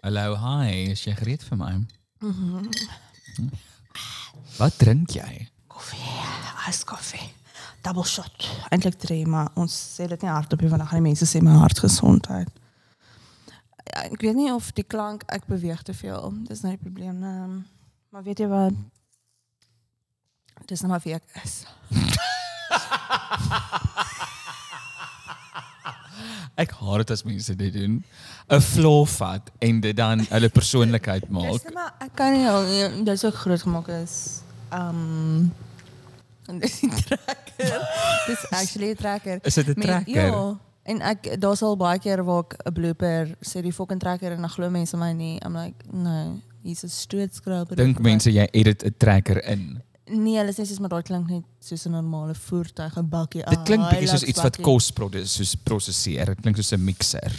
Hallo, hi, is jy gereed vir my? Mhm. Wat drink jy? Koffie, iced koffie. Double shot. Eintlik drie, maar ons sê dit nie hardop nie want dan gaan die mense sê my hartgesondheid. Ja, ek weet nie of die klank ek beweeg te veel. Dis nou die probleem. Um, maar weet jy wat? Dis nou maar wie ek is. Ek haat dit as mense dit doen. 'n Flaw vat en dit dan hulle persoonlikheid maak. net maar ek kan nie al- dis ook groot gemaak is. Um en dis die trekker. dis actually 'n trekker. Is dit 'n trekker? Ja. En ek daar's al baie keer waar ek 'n blooper sê die fucking trekker en dan glo mense my nie. I'm like, no, hier's 'n stootskraper. Dink mense jy edit 'n trekker in. Nee, hulle sê soos maar daai klink net soos 'n normale voertuig, 'n bakkie. Dit klink bietjie soos iets wat kos produ- soos prosesseer. Dit klink soos 'n mixer.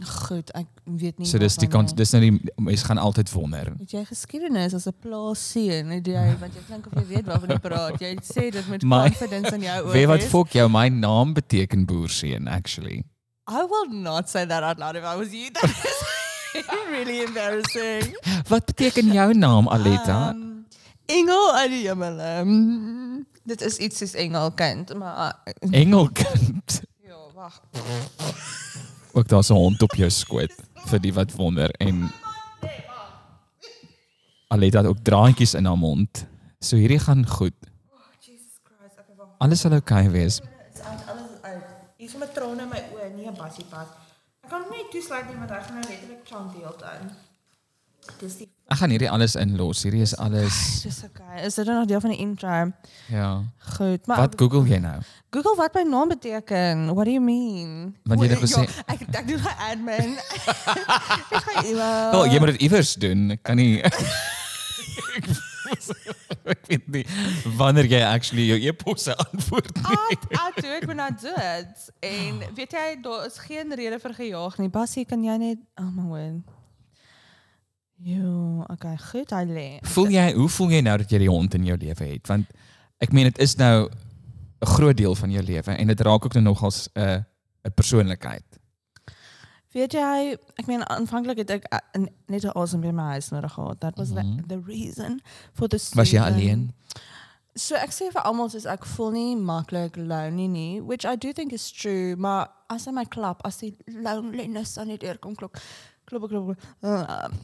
Goed, ek weet nie. So dis die kant dis nou die mense gaan altyd wonder. Het jy geskiedenis as 'n plaasseun? Het jy want jy klink of jy weet waarvan jy praat. Jy sê dit met My- confidence in jou oë. Weet wat fok jou my naam beteken boerseun actually. I will not say that out loud if I was you. That is really embarrassing. Wat beteken jou naam Aletta? Um, engel uit die hemel. Um, dit is iets soos engelkind, maar uh, Engelkind. ja, wag. Ook daar's 'n hond op jou skoot vir die wat wonder en Aletta het ook draadjies in haar mond. So hierdie gaan goed. Jesus Christ, okay, wag. Alles sal oukei okay wees. Dit's uit alles uit. Hier is met trane in my oë, nie 'n bassie pas. Ek kan hom nie toesluit nie want hy gaan nou letterlik chant die hele tyd. Dis die Ek gaan hierdie alles inlos. Hierdie is alles Dis okay. Is dit nog deel van die intro? ja. Goed, maar Wat Google jy nou? Google wat my naam beteken. What do you mean? Want jy het gesê- ek ek doen my admin. ek gaan e-mail. Wel, jy moet dit iewers doen. Ek kan nie Ek weet nie wanneer jy actually jou e-posse antwoord nie. At, at, ek moet nou dit. En weet jy, daar is geen rede vir gejaag nie. Basie, kan jy net oh my word. Jo, okay, goed, hy lê. Voel jy hoe voel jy nou dat jy die hond in jou lewe het? Want ek meen dit is nou 'n groot deel van jou lewe en dit raak ook nou nogals 'n uh, 'n persoonlikheid. Weet jy, ek meen aanvanklik het ek uh, net 'n asem by my huis nodig gehad. That was Mhm. the, the reason for the Was jy season. alleen? So ek sê vir almal soos ek voel nie maklik lonely nie, which I do think is true, maar as hy my klap, as die loneliness aan die deur kom klop, klop klop. klop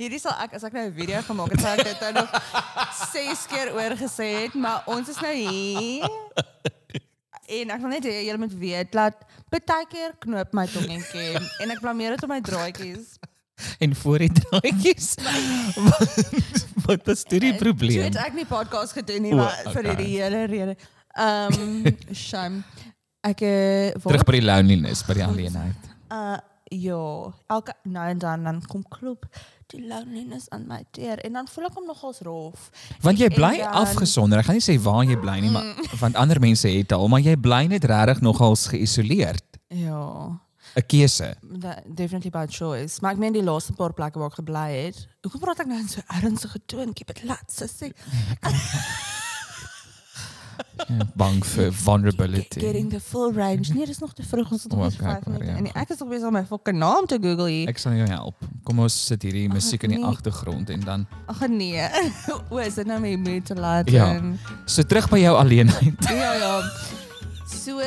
Hierdie sal ek as ek nou 'n video gemaak het, sou ek dit nou nog 6 keer oor gesê het, maar ons is nou hier. En ek wil net hê julle moet weet dat baie keer knoop my tongetjie en ek blameer dit op my draadjies. En voor die draadjies. wat, was dit die probleem? het ek nie podcast gedoen nie, maar vir okay. hierdie hele rede. Ehm um, shame. Ek uh, Terug by die loneliness, by die alleenheid. uh ja, elke nou en dan dan kom klop die loneliness aan my deur en dan voel ek hom nogals rof. Want jy bly dan- afgesonder. Ek gaan nie sê waar jy bly nie, maar want ander mense het al, maar jy bly net regtig nogals geïsoleerd. Ja. 'n Keuse. definitely by choice. Maar ek meen die laaste paar plekke waar ek gebly het. Hoekom praat ek nou in so ernstige toon? Keep it laat, sissy. Bang vir vulnerability. Getting the full range. Nee, dis nog te vroeg. Ons het nog O, net okay, 5 minute. ja. En ek is nog besig om my fucking naam te Google hier. Ek sal jou help. Kom ons sit hierdie musiek in die nee. agtergrond en dan Ag nee. o, is dit nou my moed te laat? Ja. en- so terug by jou alleenheid. ja, ja. So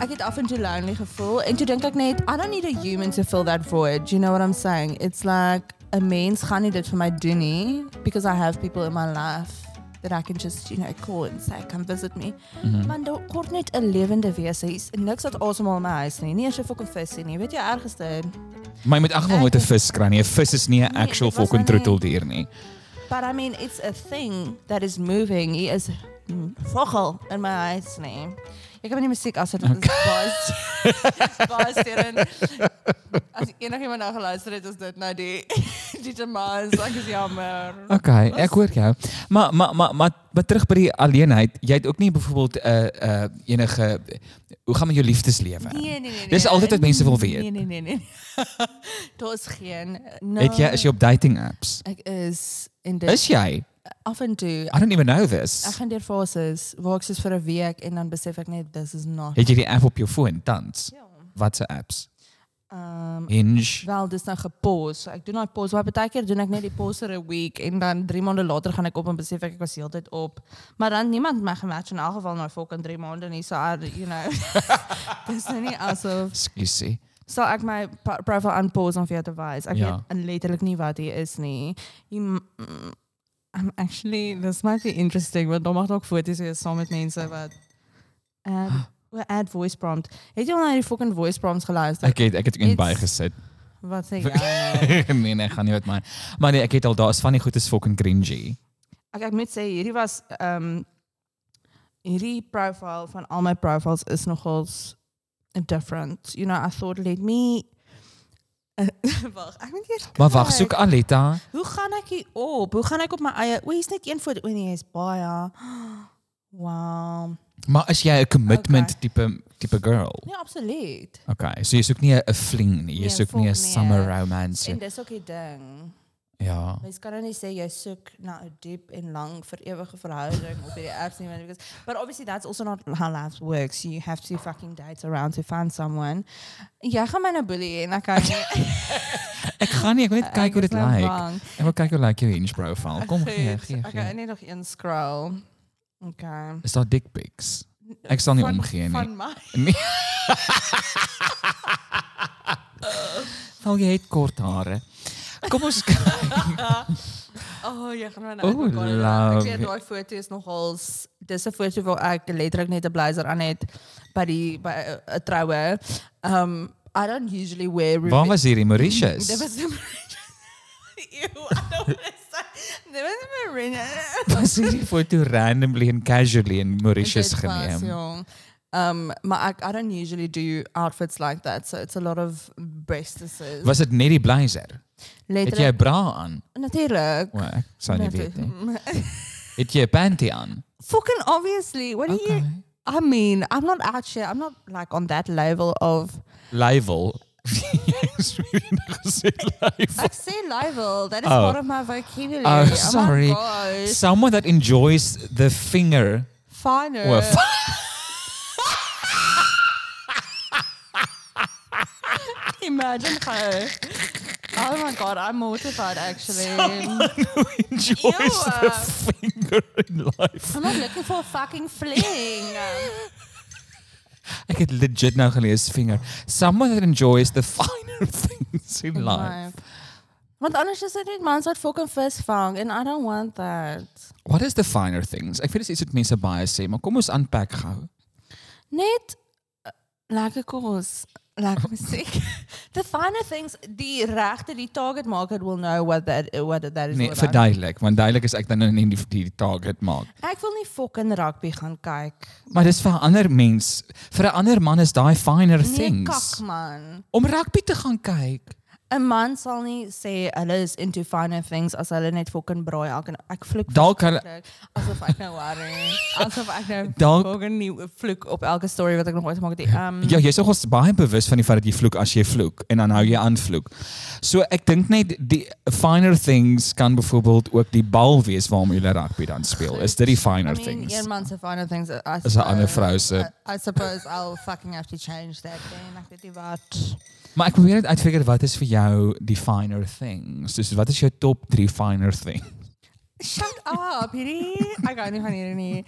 ek het af en toe lonely gevoel en toe dink ek net I don't need a human to fill that void. You know what I'm saying? It's like 'n mens gaan nie dit vir my doen nie because I have people in my life that I can just, you know, call and say come visit me. Mm -hmm. Man, daar kort net 'n lewende wese is niks wat asemhaal my huis nie. Nie eers 'n fucking visie nie. Weet jy ergste? Maar jy moet ag wel moet 'n vis kry nie. 'n Vis is nie 'n Nee, actual fucking troeteldier nie. But I mean, it's a thing that is moving. He is vogel in my eyes nie. Ek kan nie musiek as dit is baas. Baas hierin. As enigiemand nou geluister het, is dit nou die die Jamas. Ek is jammer. Okay, ek hoor jou. Maar maar maar maar, maar terug by die alleenheid. Jy het ook nie byvoorbeeld 'n uh, uh, enige hoe gaan met jou liefdeslewe? Nee, nee, nee. nee. Dis altyd wat mense wil weet. Nee, nee, nee, nee. Daar's geen. No, Het jy is jy op dating apps? Ek is in dit Is jy? Af en toe. I don't even know this. Ek gaan deur fases waar ek soos vir 'n week en dan besef ek net this is not. Het jy die app op jou foon tans? Ja. Wat se apps? Ehm Hinge. wel dis nou gepos. So ek doen daai pos, maar baie keer doen ek net die pos vir 'n week en dan 3 maande later gaan ek op en besef ek ek was heeltyd op. Maar dan niemand my gematch in elk geval nou fucking 3 maande nie. So I, you know. dis nou nie asof Ekskuusie. sal ek my profile unpause om vir jou te wys. Ek Ja. weet letterlik nie wat hier is nie. Jy I'm actually this might be interesting want dan maak ook foto's weer saam met mense wat add we add voice prompt. Het jy al na die fucking voice prompts geluister? Ek het ek het It's- bygesit. Wat sê jy? nee nee, gaan nie met my. Maar nee, ek het al daar is van die goed is fucking cringy. Ek ek moet sê hierdie was ehm um, hierdie profile van al my profiles is nogals different. You know, I thought let me Wag, ek moet eers Maar wag, soek Aletta. Hoe gaan ek hier op? Hoe gaan ek op my eie? O, hier's net een foto. O nee, is baie. Wow. Maar as jy 'n commitment Okay. tipe tipe girl. Nee, absoluut. Okay, so jy soek nie 'n fling nie, jy Nee, soek nie 'n summer romance. En dis ook die ding. Ja. Mens kan nou nie sê jy soek na 'n diep en lang vir ewige verhouding op hierdie apps nie want because but obviously that's also not how life works. You have to fucking date around to find someone. Jy gaan my nou boelie en ek kan nie. Ek gaan nie, ek wil net kyk hoe dit nou lyk. Ek wil kyk hoe lyk jou Hinge profile. Kom gee, gee, Ek gaan net nog een scroll. Okay. Is daar dick pics? Ek sal nie Van- omgee nie. Van my. Nee. Jy het kort hare. Kom ons kyk. Oh, jy gaan my nou Oh, uitmekaar laat. love. Ek weet daai foto is nogals dis 'n foto waar ek letterlik net 'n blazer aan het by die by 'n- 'n troue. Um I don't usually wear Waar was hierdie Mauritius? Dit was Ew, I don't want to say. Dit was Mauritius. was hierdie foto randomly en casually in Mauritius Dit was, geneem. jong. Um, maar ek I don't usually do outfits like that, so it's a lot of breastises. Was dit net die blazer? Het 'n bra aan? Natuurlijk. O, ek sou nie weet nie. Natuurlijk. Het 'n panty aan? Fucking obviously. What do you? I mean, I'm not out here. I'm not like on that level of. Level. Jy's weer nie gesê level. I say level. That is Oh. part of my vocabulary. Oh, oh my sorry. gosh. Someone that enjoys the finger. Finer. Well, Imagine her. Oh my god, I'm mortified actually. Someone who enjoys Ew. the finger in life. I'm not looking for a fucking fling. Ek het legit nou gelees vinger. Someone that enjoys the finer things in life. Want anders is dit net mans wat fucking vis vang and I don't want that. What is the finer things? Ek weet dis iets wat mense baie sê, maar kom ons unpack gou. Net uh, lekker kos, lekker musiek. the finer things, die regte, die target market will know what that what that is Nee, verduidelik, want duidelik is ek dan nou nie die, die target maak. Ek wil nie fucking rugby gaan kyk. Maar dis vir ander mens, vir 'n ander man is daai finer Nee, things. kak man. Om rugby te gaan kyk. 'n Man sal nie sê hulle is into finer things as hulle net fucking braai elke ek vloek Dalk verskriklik, asof ek nou worry asof ek nou Dalk- fucking nie vloek op elke story wat ek nog ooit gemaak het. Um, Ja, jy's nogals baie bewus van die feit dat jy vloek as jy vloek en dan hou jy aan vloek. So ek dink net die finer things kan byvoorbeeld ook die bal wees waarom jy rugby dan speel. Is dit die I finer mean, things? een man se finer things. I Is 'n ander vrou se. I, I suppose I'll fucking have to change that then. Ek weet nie wat. Maar ek probeer net uitfigure wat is vir jou die finer things. Dus wat is jou top 3 finer thing? Shut up, hierdie. Ek gou nie van hierdie nie.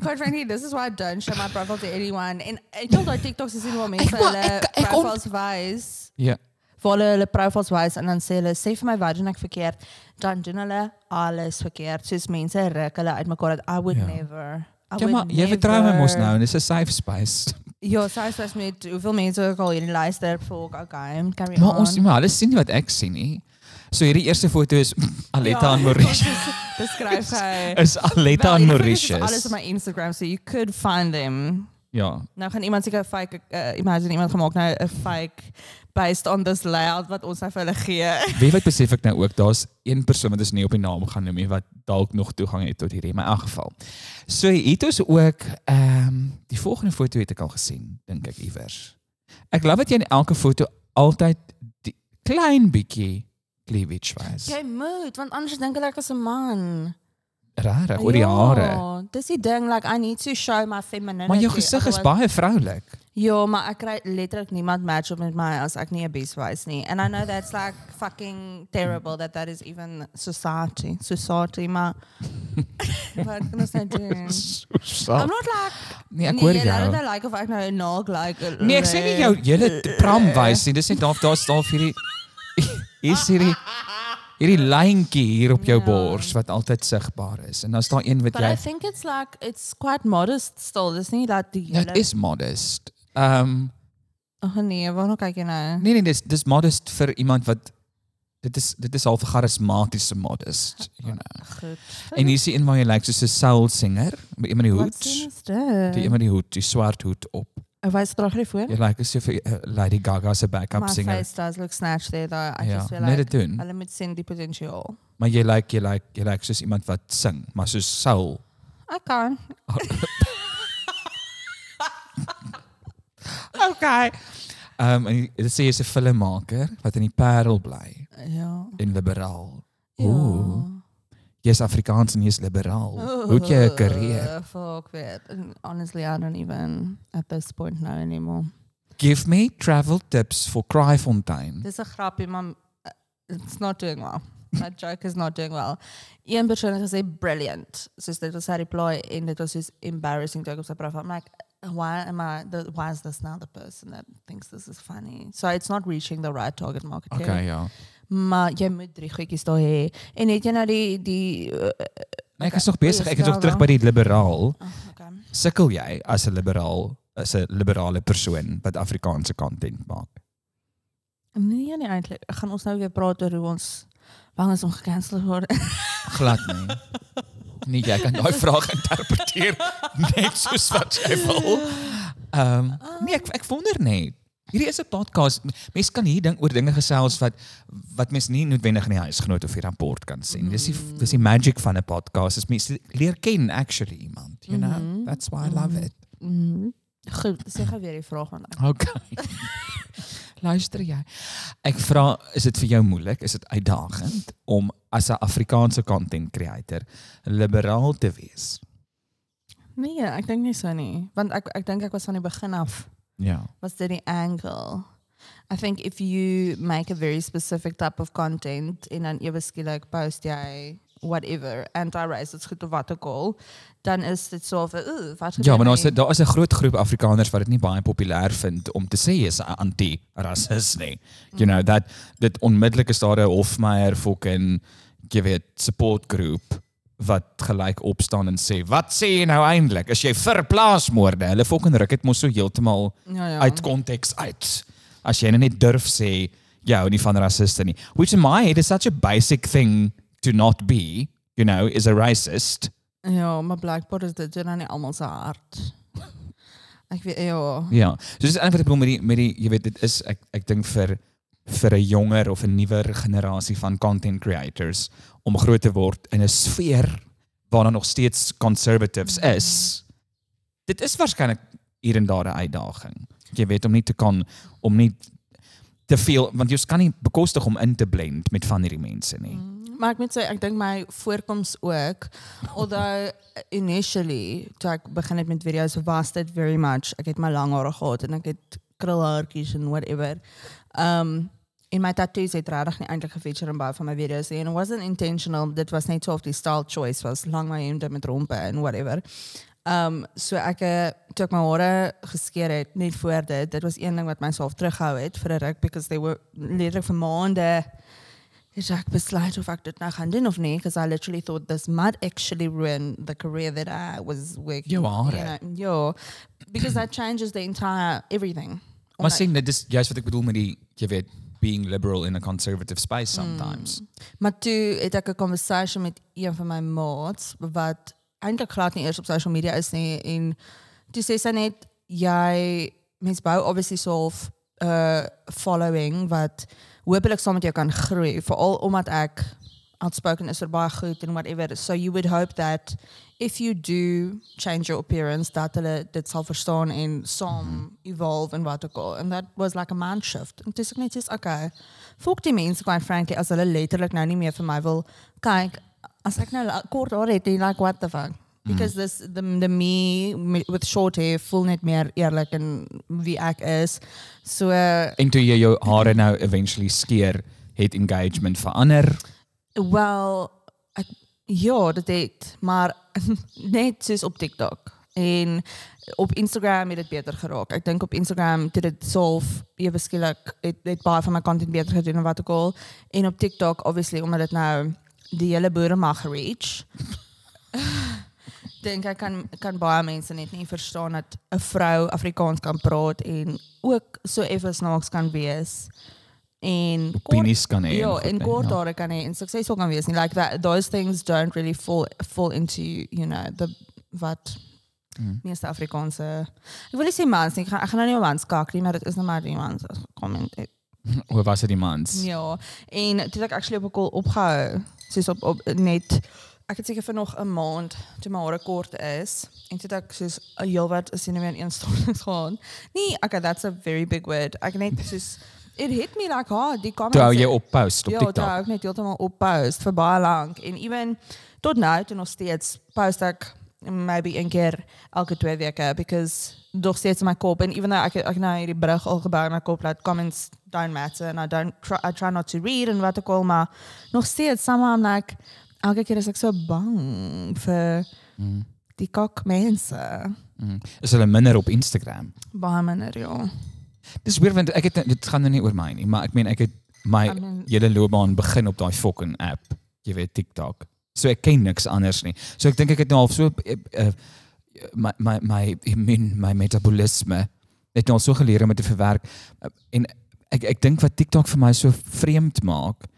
Quite frankly, this is why I don't show my profile to anyone. En ek dink daai TikToks is nie waar mense wil- hulle ek- ek on- profiles wys. Ja. Waar hulle hulle profiles wys en dan sê hulle sê vir my wat doen ek verkeerd, dan doen hulle alles verkeerd. Soos mense ruk hulle uitmekaar dat I would Ja. never. I Ja would maar jy vertrou my mos never- nou en dis 'n safe space. Ja, sy sê met hoeveel mense ook al hierdie luister volk, okay, carry Maar on. ons maar hulle sien nie wat ek sien nie. So hierdie eerste foto is Aletta Ja, en Mauritius. Beskryf hy. Is Aletta en Mauritius. Alles op my Instagram, so you could find them. Ja. Nou gaan iemand seker 'n fake uh, imagine iemand gemaak nou 'n fake based on this layout wat ons nou vir hulle gee. Wie weet besef ek nou ook daar's een persoon wat ons nie op die naam gaan noem nie wat dalk nog toegang het tot hierdie, maar in elk geval. So hier het ons ook ehm die volgende foto het ek al gesien, dink ek iewers. Ek glo dat jy in elke foto altyd die klein bietjie cleavage wys. Jy moet want anders dink hulle ek is 'n man. Regtig oor die hare. Ja, dis die ding like I need to show my femininity. Maar jou gesig is baie vroulik. Ja, maar ek kry letterlik niemand match op met my as ek nie 'n bees wys nie. And I know that's like fucking terrible that that is even society. Society, maar what can I say doen? I'm not like Nee, ek hoor nee, laat jou. dit nou like of ek nou 'n naak like. Nee, ek sê nie jou hele pram wys nie. Dis net daar daar staan vir hierdie hier's hierdie hierdie lyntjie hier op jou Ja. bors wat altyd sigbaar is. En dan staan een wat But I jy think it's like it's quite modest still. Dis nie dat die Dit is modest. Ehm um, Ag nee, waarna kyk jy nou? nee nee, dis dis modest vir iemand wat dit is dit is half charismatiese modest, you know. Goed. En hier is een waar jy lyk soos 'n soul singer met iemand die hoed. Die iemand die hoed, die swart hoed op. Wys terug hier voor. Jy lyk asof jy uh, Lady Gaga se backup My singer. face does look snatched there though. I Ja, just feel net like doen. hulle moet sien die potensiaal. Maar jy lyk jy lyk jy lyk soos iemand wat sing, maar soos soul. Okay. Ehm um, en dit sê jy's 'n filmmaker wat in die Parel bly Ja. en liberaal. Ja. Ooh. Jy's Afrikaans en jy's liberaal. Hoe het jy 'n karier? Fuck. And Honestly, I don't even at this point know anymore. Give me travel tips for Kraaifontein. Dis 'n grappie, maar uh, it's not doing well. That joke is not doing well. Een persoon het gesê brilliant. Soos dit was sy reply en dit was soos embarrassing ek op sy profiel. I'm like why am I the why is this now the person that thinks this is funny? So it's not reaching the right target market. Okay, ja. Maar jy moet drie goedjies daar hê. En het jy nou die die uh, Nee, ek is nog besig. Ek is nog terug by die liberaal. oh, okay. Sukkel jy as 'n liberaal, as 'n liberale persoon wat Afrikaanse content maak? Nee, nee eintlik. Gaan ons nou weer praat oor hoe ons bang is om gekansel word. Glad nie. Nee, jy kan daai vraag interpreteer net soos wat jy wil. Ehm um, nee, ek ek wonder net. Hierdie is 'n podcast. Mense kan hier ding oor dinge gesels wat wat mens nie noodwendig in die huisgenoot of die rapport kan sien. Dis die dis die magic van 'n podcast. Is mense leer ken actually iemand, you know? Mhm. That's why I love it. Mm. Goed, sê gou weer die vraag man. Okay. Luister jy. Ek vra, is dit vir jou moeilik? Is dit uitdagend om as 'n Afrikaanse content creator liberaal te wees? Nee, ek dink nie so nie, want ek ek dink ek was van die begin af Was dit die angle. I think if you make a very specific type of content en dan ewe skielik post jy whatever anti-racist goed of wat ook al, dan is dit so van ooh, wat Ja, maar daar's daar is 'n groot groep Afrikaners wat dit nie baie populêr vind om te sê jy's anti-rasis nie. You know that dit onmiddellik is daar 'n Hofmeyer fucking jy weet support groep wat gelyk opstaan en sê, "Wat sê jy nou eintlik? Is jy vir plaasmoorde?" Hulle fucking ruk dit mos so heeltemal ja, ja. uit konteks uit. As jy nou net durf sê jy hou nie van rasiste nie. Which in my head is such a basic thing to not be, you know, is a racist. Ja, maar blijkbaar is dit dan nie almal se hart. Ek weet ja. Ja. So dis eintlik wat ek bedoel met die met die jy weet dit is ek ek dink vir vir 'n jonger of 'n nuwer generasie van content creators om groot te word in 'n sfeer waar daar nog steeds conservatives is. Dit is waarskynlik hier en daar 'n uitdaging. Jy weet om nie te kan om nie te veel want jy kan nie bekostig om in te blend met van hierdie mense nie. Maar ek moet sê ek dink my voorkoms ook although initially toe ek begin het met video's was dit very much ek het my lang hare gehad en ek het krulhaartjies en whatever. Um in my tattoos het regtig nie eintlik gefeature in baie van my video's nie en it wasn't intentional dit was net so of die style choice was lang my hemde met rompe en whatever. Um so ek eh, toe ek my hare geskeer het net voor dit dit was een ding wat myself terughou het vir 'n ruk because they were letterlik vir maande het ek besluit of ek dit nou gaan doen of nie because I literally thought this might actually ruin the career that I was working. Jou hare. You know, ja, because that changes the entire everything. Maar sien dit is juist wat ek bedoel met die jy weet being liberal in a conservative space sometimes. Maar toe het ek 'n conversation met een van my maats wat eintlik glad nie eers op social media is nie en toe sê sy net jy mens bou obviously so 'n uh, following wat hopelik saam met jou kan groei veral omdat ek outspoken is vir baie goed en whatever so you would hope that if you do change your appearance dat hulle dit sal verstaan en saam evolve en wat ook al and that was like a mind shift en dis ek net is okay Fok die mense quite frankly as hulle letterlik nou nie meer vir my wil kyk as ek nou kort haar het, dan like what the fuck. Because this the the me me- with short hair voel net meer eerlik en wie ek is. So uh, En toe jy jou hare nou eventually skeer, het engagement verander. Wel ek ja, dit het, maar net soos op TikTok. En op Instagram het dit beter geraak. Ek dink op Instagram het dit self ewe skielik het het baie van my content beter gedoen en wat ook al. En op TikTok obviously omdat dit nou die hele boere mag reach. dink ek kan kan baie mense net nie verstaan dat 'n vrou Afrikaans kan praat en ook so effe snaaks kan wees. En kort- Opinies kan hê. Ja, en nee, kort ja. kan hy en suksesvol kan wees nie. Like that those things don't really fall fall into, you know, the wat Mm. meeste Afrikaanse Ek wil nie sê mans nie. Ek gaan ek gaan nou nie op mans kak nie, maar dit is nou maar die mans as comment. Hoe was dit die mans? Ja. En toe ek actually op 'n call opgehou. Soos op op net ek het seker vir nog 'n maand toe my hare kort is en toe ek soos 'n heelwat is nie meer in een stortings gaan. Nee, okay, that's a very big word. Ek net soos it hit me like hard. Die comments. Toe hou jy op post op ja, TikTok. Ja, ek net heeltemal op post vir baie lank en even tot nou toe nog steeds post ek maybe een keer elke twee weke because nog steeds in my kop en even though ek ek nou hierdie brug al gebou in my kop dat comments don't matter and I don't try, I try not to read en wat ook al maar nog steeds somehow I'm like elke keer is ek so bang vir Mm. die kak mense Mm. Is hulle minder op Instagram? baie minder ja Dis weer want ek het dit gaan nou nie oor my nie, maar ek meen ek het my I mean- hele loopbaan begin op daai fucking app, jy weet TikTok. So ek ken niks anders nie. So ek dink ek het nou al so uh, my my my immuun, my metabolisme het nou al so geleer om dit te verwerk en ek ek dink wat TikTok vir my so vreemd maak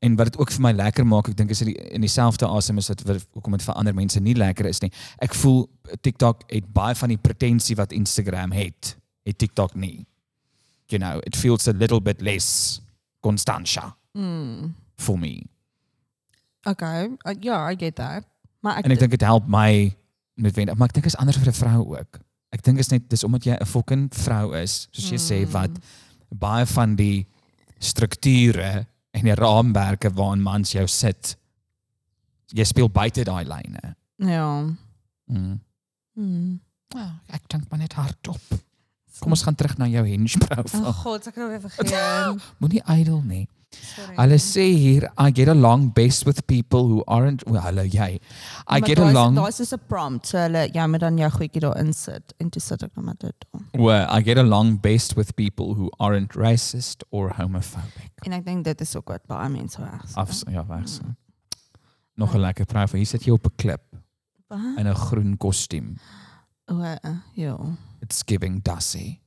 en wat dit ook vir my lekker maak, ek dink is dit die, in dieselfde asem is dit wat- hoekom dit vir ander mense nie lekker is nie. Ek voel TikTok het baie van die pretensie wat Instagram het, het TikTok nie. You know, it feels a little bit less Constantia mm. for me. okay uh, ja I get that maar ek, En ek dink dit help my noodwendig, maar ek dink is anders vir 'n vrou ook. Ek dink is net dis omdat jy 'n fucking vrou is, soos jy sê Mm. wat baie van die strukture en die raamwerke waarin mans jou sit. Jy speel buite daai lyne. ja Mm. mm. Oh, ek dink maar net hardop. Kom ons gaan terug na jou hinge profile. Oh god, ek het nou weer vergeet. Moenie idle nie. Sorry. Hulle sê hier I get along best with people who aren't well, hallo jy. I Maar get daai is- along Daai is 'n prompt. So hulle ja, met dan jou goedjie daar insit en toe sit ek nou met dit. daar. well, I get along best with people who aren't racist or homophobic. En ek dink dit is ook wat baie mense weg. Af ja, weg so. Nog 'n lekker profile. Hier sit jy op 'n klip Wat? in 'n groen kostuum. O, uh, ja. It's giving dassy.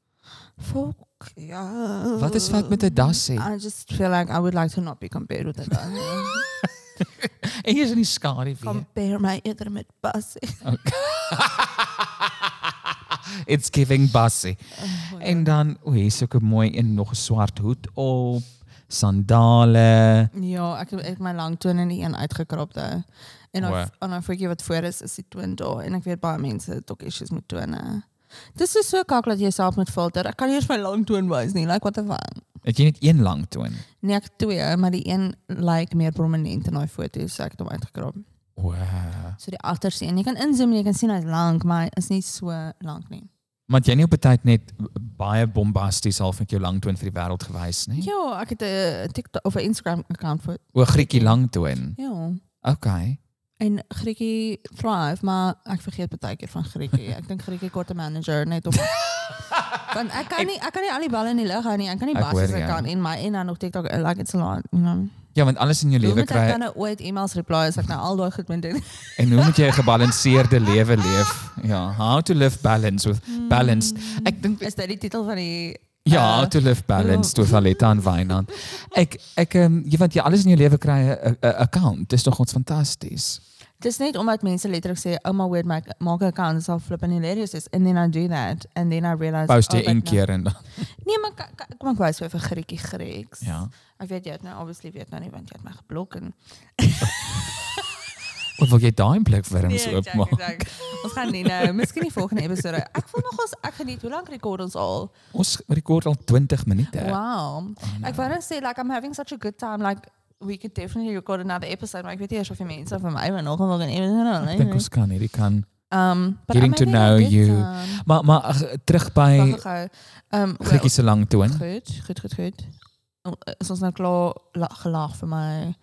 Fuck. Ja. Wat is fout met 'n dassy? I just feel like I would like to not be compared with a dassy. En jy's in die skadu weer. Compare my eerder met Bassie. It's giving bossy. Oh, En dan, o, hier's ook 'n mooi en nog 'n swart hoed op, sandale. Ja, ek het my lang tone in die een uitgekrap daar. En dan en dan voetjie wat voor is is die toon daar en ek weet baie mense het ook issues met tone. Dis is so kak dat jy self met filter. Ek kan nie eens my lang toon wys nie. Like what the fuck. Het jy net een lang toon? Nee, ek twee, maar die een lyk meer prominent in daai foto, so ek het hom uitgekrap. Wow. So die agterste een, jy kan inzoom en jy kan sien hy's lank, maar is nie so lank nie. Maar jy nie op 'n tyd net baie bombasties half met jou lang toon vir die wêreld gewys nie? Ja, ek het 'n TikTok of 'n Instagram account vir O, Grietjie lang toon. ja. Okay. En Grietjie thrive, maar ek vergeet baie keer van Grietjie. Ek dink Grietjie kort 'n manager net op Want ek kan nie ek kan nie al die balle in die lug hou nie. Ek kan nie hoor ek jou. kan en my en dan nog TikTok uh, like it's a lot, you know. Ja, want alles in jou lewe moet ek kry dan nou ooit e-mails reply as ek nou al daai goed moet doen? en hoe moet jy 'n gebalanseerde lewe leef? Ja, how to live balance with balanced. Ek dink Is dit die titel van die ja, how uh, to live balanced with Aletta en Wynand. Ek ek ehm jy want jy alles in jou lewe kry 'n account. Dis tog ons fantasties. Dis net omdat mense letterlik sê ouma word my maak 'n account sal flip and hilarious is and then I do that and then I realize Post jy oh, een but keer en dan Nee, maar kom ek wys vir vir Grietjie Greeks. ja. Ek weet jy het nou obviously weet nou nie want jy het my geblok en Of wil jy daai blikwerms Nee, oopmaak? check, check. Ons gaan nie nou, miskien die volgende episode. Ek voel nog ons ek geniet. Hoe lank rekord ons al? Ons rekord al 20 minute. Wow. Oh, Ek wou net sê like I'm having such a good time like we could definitely record another episode, maar ek weet nie eers of die mense vir my wil nog wil gaan episode Ek dink ons kan hierdie kan. Um, but Getting to know you. Maar maar ag, terug by. Um, well, Grietjie se lang toon. goed, goed, goed, goed. Oh, Is ons nou klaar la- gelaag vir my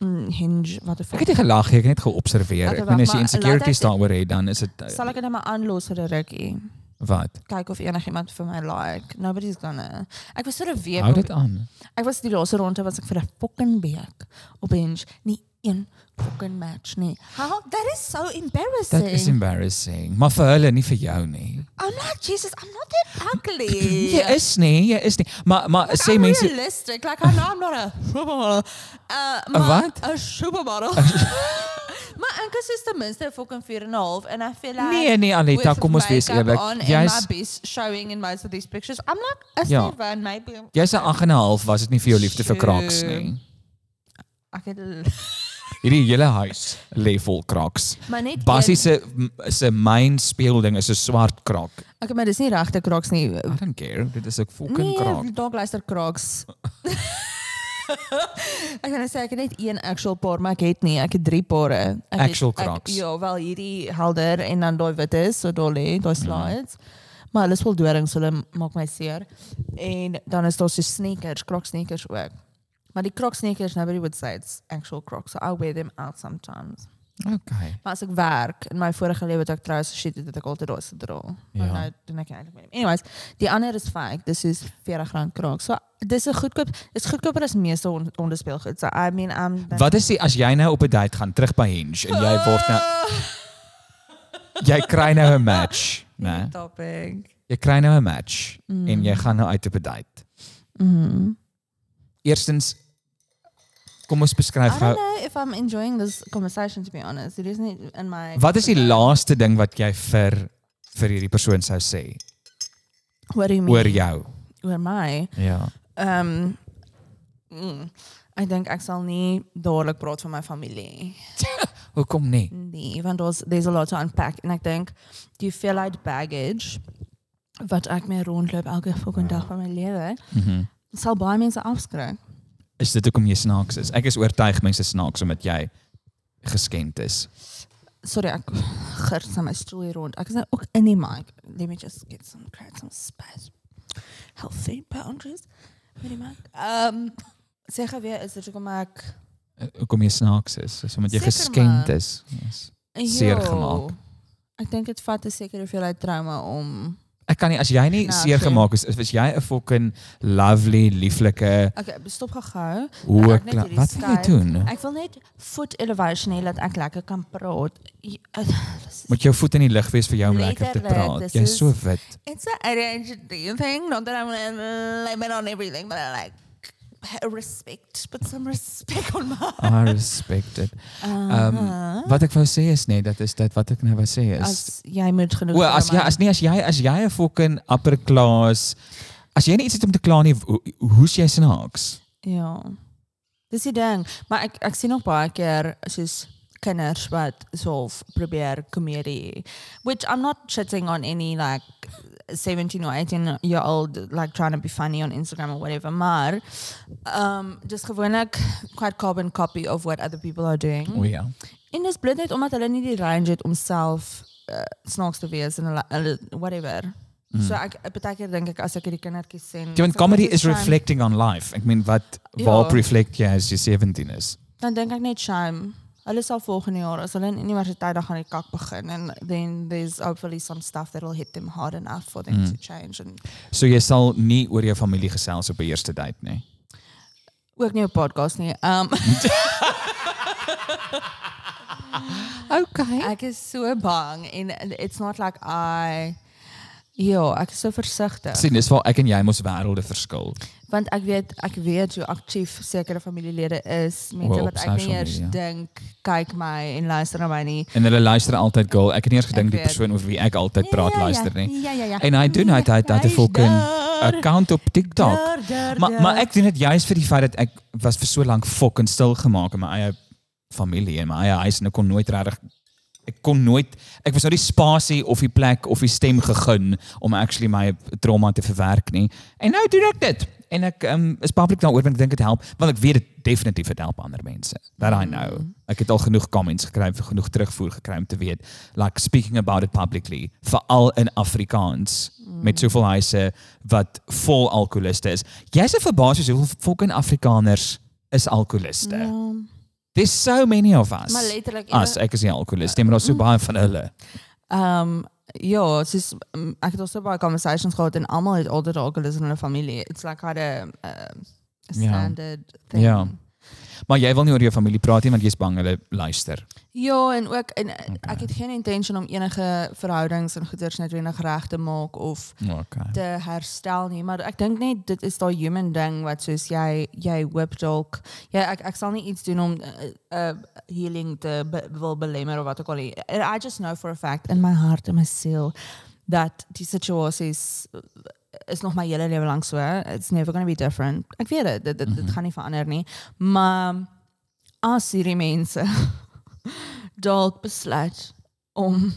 mm, hinge wat Ek het nie gelag, ek het net geobserveer. Ek bedoel as jy insecurities daaroor het, dan is dit Sal ek dit nou maar aanlos vir 'n rukkie? Wat? Kyk of enigiemand vir my like. Nobody's gonna. Ek was vir 'n week Hou dit aan. Ek was die laaste ronde was ek vir 'n fucking week op Hinge. Nie een fucking match nie. How? That is so embarrassing. Dit is embarrassing, maar vir hulle nie vir jou nie. I'm like Jesus, I'm not that ugly. Jy is nie, jy is nie. Maar maar sê I'm mense realistic. Like I know I'm not a supermodel. Uh, A maar- wat? A supermodel. maar ek is ten minste 'n fucking 4 en 'n half en I feel like Nee nee with kom ons wees eerlik. and Jy's my best showing in most of these pictures. I'm like a Ja. 7 maybe. jy's 'n 8 en 'n half, was dit nie vir jou liefde vir kraks Sure. nie. Ek het Hierdie hele huis lê vol kraks. Bassie se se main speelding is 'n swart krak. Okay, maar dis nie regte kraks nie. I don't care. Dit is 'n fucking Nee, krak. dalk luister kraks. ek kan net sê ek het net een actual paar, maar ek het nie, ek het drie pare. Ek Actual het, ek, Crocs. Ja, wel hierdie helder en dan daai wit is, so daar lê, Mhm. daai slides. Maar hulle is vol doring, so hulle maak my seer. En dan is daar so sneakers, Crocs sneakers ook. Maar die Crocs sneakers, nobody would say it's actual Crocs, so I wear them out sometimes. Okay. Maar as ek werk, in my vorige lewe het ek trouens shit het ek altyd daar gedra. Maar Ja. nou doen ek eintlik meer. nie. Anyways, die ander is fake. Dis is R40 kraak. So dis 'n goedkoop, dis goedkoper as meeste on- onderspeelgoed. So I mean I'm Wat is die as jy nou op 'n date gaan terug by Hinge en jy word nou jy kry nou 'n match, né? Nee. Topic. Jy kry nou 'n match Mm. en jy gaan nou uit op 'n date. Mhm. Eerstens kom ons I beskryf don't gou know if I'm enjoying this conversation to be honest. It isn't in my wat is die laaste ding wat jy vir vir hierdie persoon sou sê What do you mean? oor jou? Oor my. Ja. Ehm mm, ek dink ek sal nie dadelik praat van my familie. Hoekom nie? Nee, want daar's there's a lot to unpack en ek dink die hoeveelheid baggage wat ek mee rondloop elke fucking dag van my lewe Mhm. Sal baie mense afskrik. Is dit hoekom jy snaaks is? Ek is oortuig mense snaaks omdat jy geskend is. Sorry, ek girs aan my stoel hier rond. Ek is nou ook in die mic. Let me just get some create some space. Healthy boundaries. Met die mic. Ehm sê gou weer is dit hoekom ek Eh, Hoekom jy snaaks is? Is omdat jy Seker geskend is. Yes. Seer gemaak. Ek dink dit vat 'n sekere hoeveelheid trauma om Ek kan nie as jy nie Nou, seer sê. gemaak is, is jy 'n fucking lovely, lieflike Okay, stop gou-gou. hoe Wat wil jy doen? Ek wil net foot elevation hê dat ek lekker kan praat. Moet jou voet in die lug wees vir jou om lekker te praat. Jy's so wit. It's a ADHD thing, not that I'm it on everything, but I like respect, put some respect on my. I respect it. Ehm Uh-huh. wat ek wou sê is net dat is dit wat ek nou wou sê is. as jy moet genoeg O, as jy as nie as jy as jy 'n fucking upper class as jy iets het om te kla nie, hoe- hoe's jy snaaks? Ja. Dis die ding, maar ek ek sien nog baie keer soos kinders wat so probeer komedie which I'm not shitting on any like 17 or 18 year old like trying to be funny on Instagram or whatever maar um just gewoonlik quite carbon copy of what other people are doing. O ja. En dis bloot net omdat hulle nie die range het om self uh, snaaks te wees en hulle, hulle whatever. Mm. So ek baie keer dink ek as ek hierdie kindertjies sien. Ja, want comedy is shame, reflecting on life. Ek meen wat Ja. waarop reflect jy as jy 17 is? Dan dink ek net shame. Hulle sal volgende jaar as hulle in universiteit dan gaan die kak begin and then there's hopefully some stuff that will hit them hard enough for them Mm. to change and So jy sal nie oor jou familie gesels op 'n eerste date nie. ook nie op podcast nie. Um Okay. ek is so bang en it's not like I Ja, ek is so versigtig. sien dis waar ek en jy mos wêrelde verskil. want ek weet ek weet hoe aktief sekere familielede is, mense Wel, op wat ek nie eers media. dink kyk my en luister na my nie. En hulle luister altyd girl. Ek het nie eens gedink die persoon oor wie ek altyd praat luister nie. Ja ja ja. En hy doen hy hy het 'n fucking account op TikTok. Daar, daar, Maar daar. maar ek doen dit juist vir die feit dat ek was vir so lank fucking stil gemaak in my eie familie en my eie huis en ek kon nooit regtig ek kon nooit ek was nou die spasie of die plek of die stem gegun om actually my trauma te verwerk nie. En nou doen ek dit. en ek um, is public daaroor want ek dink dit help want ek weet dit definitief dit help ander mense. That I know. Mm. Ek het al genoeg comments gekry, genoeg terugvoer gekry om te weet like speaking about it publicly veral in Afrikaans Mm. met soveel huise wat vol alkoholiste is. Jy's verbaas hoeveel fucking Afrikaners is alkoholiste. Ja. There's so many of us. Maar letterlik As ek is nie alkoholist, nie, maar daar's so baie van hulle. Ehm ja, soos um, ek het al so baie conversations gehad en almal het altyd alkoholis in hulle familie. It's like had a, a standard thing. Ja. Maar jy wil nie oor jou familie praat nie want jy's bang hulle luister. Ja, en ook en okay. Okay. ek het geen intention om enige verhoudings en goeders noodwendig reg te maak of Okay. te herstel nie, maar ek dink net dit is daai human ding wat soos jy jy hoop dalk ja ek ek sal nie iets doen om 'n uh, uh, healing te be, wil belemmer of wat ook al nie. I just know for a fact in my heart and my soul that die situasies is nog my hele lewe lank so. It's never going to be different. Ek weet dit, dit, dit, Mhm. dit gaan nie verander nie. Maar as hierdie mense dalk besluit om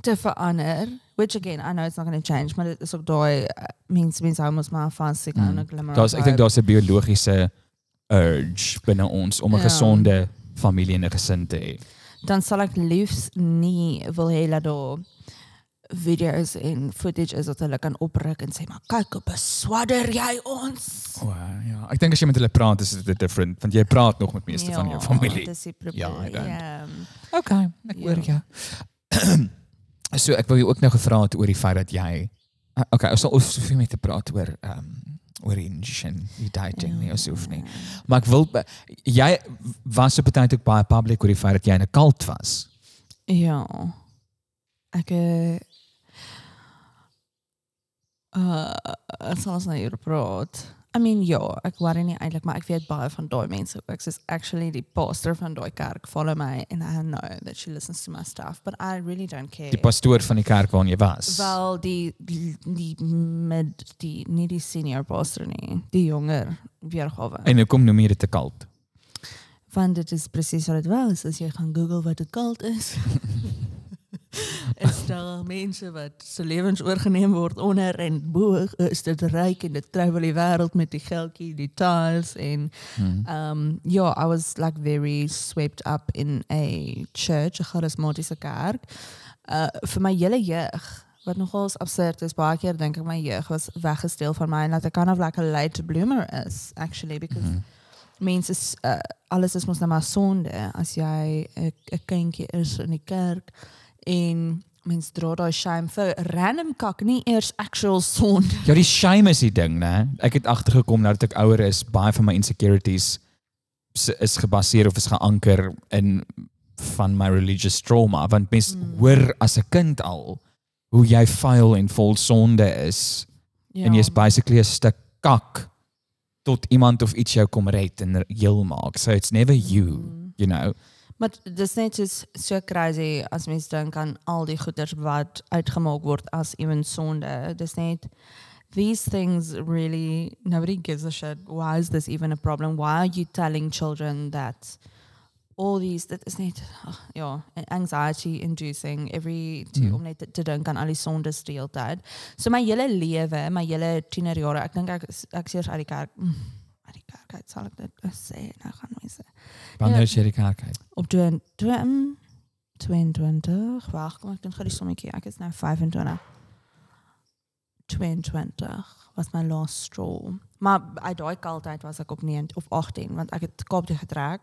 te verander, which again, I know it's not going to change, maar dit is ook daai uh, mense mense hou mos maar vas seker Mm. 'n glimmer. Daar's ek dink daar's 'n biologiese urge binne ons om 'n Ja. gesonde familie en 'n gesin te hê. dan sal ek liefs nie wil hê dat daar video's en footage is wat hulle kan opruk en sê maar kyk hoe beswadder jy ons. O ja, ek dink as jy met hulle praat is dit different want jy praat nog met meeste van jou familie. Dis die Ja, probleem. I don't. Ja. Okay, ek Ja. hoor jou. so ek wou jou ook nou gevra het oor die feit dat jy uh, okay, ons sal ons soveel met te praat oor ehm um, oor injection, die dating nie ons hoef nie. Maar ek wil jy was op 'n tyd ook baie public oor die feit dat jy in 'n cult was. Ja. Ek uh uh sal ons nou hier praat. I mean ja, ek worry nie eintlik maar ek weet baie van daai mense ook. Soos actually die pastor van daai kerk follow my and I know that she listens to my stuff, but I really don't care. Die pastoor van die kerk waarin jy was. Wel die die, die mid die nie die senior pastor nie, die jonger weergawe. En hoekom noem jy dit 'n cult? Want dit is presies wat dit was as jy gaan Google wat 'n cult is. is daar mense wat se lewens oorgeneem word onder en bo is dit ryk en dit travel die wêreld met die geldjie, die tiles en Hmm. um ja, I was like very swept up in a church, 'n charismatiese kerk. Uh vir my hele jeug wat nogals absurd is, baie keer dink ek my jeug was weggesteel van my en dat ek kind of like a late bloomer is actually because mense is uh, alles is mos nou maar sonde as jy 'n 'n kindjie is in die kerk en mens dra daai shame vir random kak nie eers actual sonde. Ja, die shame is die ding, né? Ek het agtergekom nou dat ek ouer is, baie van my insecurities is gebaseer of is geanker in van my religious trauma want mens Mm. hoor as 'n kind al hoe jy vuil en vol sonde is Ja. en jy's basically 'n stuk kak tot iemand of iets jou kom red en heel maak. So it's never you, Mm. you know. Maar dis net soos so crazy as mens dink aan al die goeders wat uitgemaak word as ewen sonde. Dis net these things really nobody gives a shit. Why is this even a problem? Why are you telling children that all these dit is net ag, ja, anxiety inducing every to Hmm. om net te, te dink aan al die sondes die hele tyd. So my hele lewe, my hele tienerjare, ek dink ek is- ek is eers uit die kerk. Mm, uit die kerk uit sal ek dit sê. Nou gaan mense Wanneer Ja. is jy die kerk uit? op 22 mm, 22 wag kom ek doen gou die sommetjie ek is nou 25 22 was my last straw maar uit daai kaltheid was ek op 9 of 18 want ek het Kaap toe getrek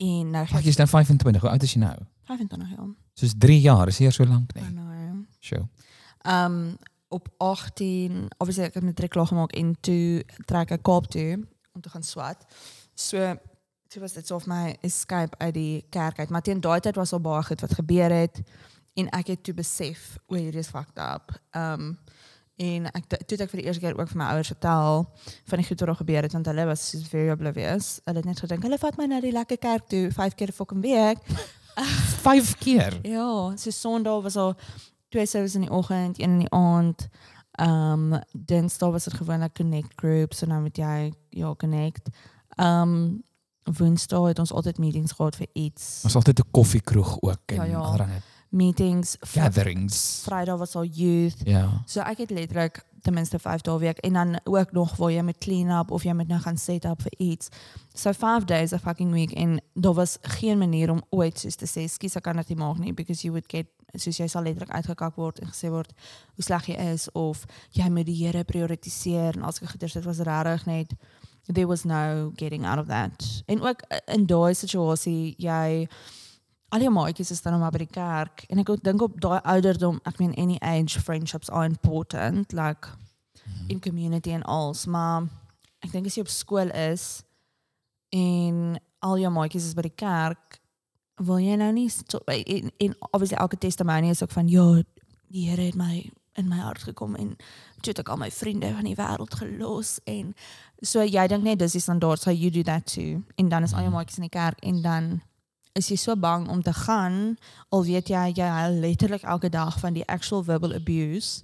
en nou Ag, jy's nou 25. Hoe oud is jy nou? 25 jaar Soos 3 jaar, is nie eers so lank I nie. know Sure. Um op 18, obviously ek het matriek klaar gemaak en toe trek ek Kaap toe om te gaan swat. So toe was dit so of my escape uit die kerk uit. Maar teen daai tyd was al baie goed wat gebeur het en ek het toe besef o, hierdie is fucked up. Um en ek toe het ek vir die eerste keer ook vir my ouers vertel van die goed wat daar gebeur het want hulle was soos very oblivious. Hulle het net gedink hulle vat my na die lekker kerk toe vyf keer 'n fucking week. 5 keer. Ja, so Sondag was al twee services in die oggend, een in die aand. Ehm um, Dinsdag was dit gewoonlik connect group, so nou met jy ja connect. Ehm um, Woensdag het ons altyd meetings gehad vir iets. Ons altyd 'n koffiekroeg ook en Ja, ja. allerlei meetings. Gatherings. Vrydag was al youth. Ja. So ek het letterlik ten minste 5 dae week en dan ook nog waar jy met clean up of jy moet nou gaan set up vir iets. So 5 days a fucking week en daar was geen manier om ooit soos te sê skus ek kan dit nie maak nie because you would get soos jy sal letterlik uitgekak word en gesê word hoe sleg jy is of jy moet die Here prioritiseer en as ek goeders dit was regtig net there was no getting out of that. En ook eh, in daai situasie jy al jou maatjies is dan nog maar by die kerk. En ek dink op daai ouderdom, ek meen any age friendships are important like in community en als, maar ek dink as jy op skool is en al jou maatjies is by die kerk, wil jy nou nie so, en, en obviously elke testimonie is ook van ja, die Here het my in my hart gekom en toe het ek al my vriende van die wêreld gelos. En so jy dink net dis die standaard so you do that too. En dan is al jou maatjies in die kerk en dan is jy so bang om te gaan al weet jy jy huil letterlik elke dag van die actual verbal abuse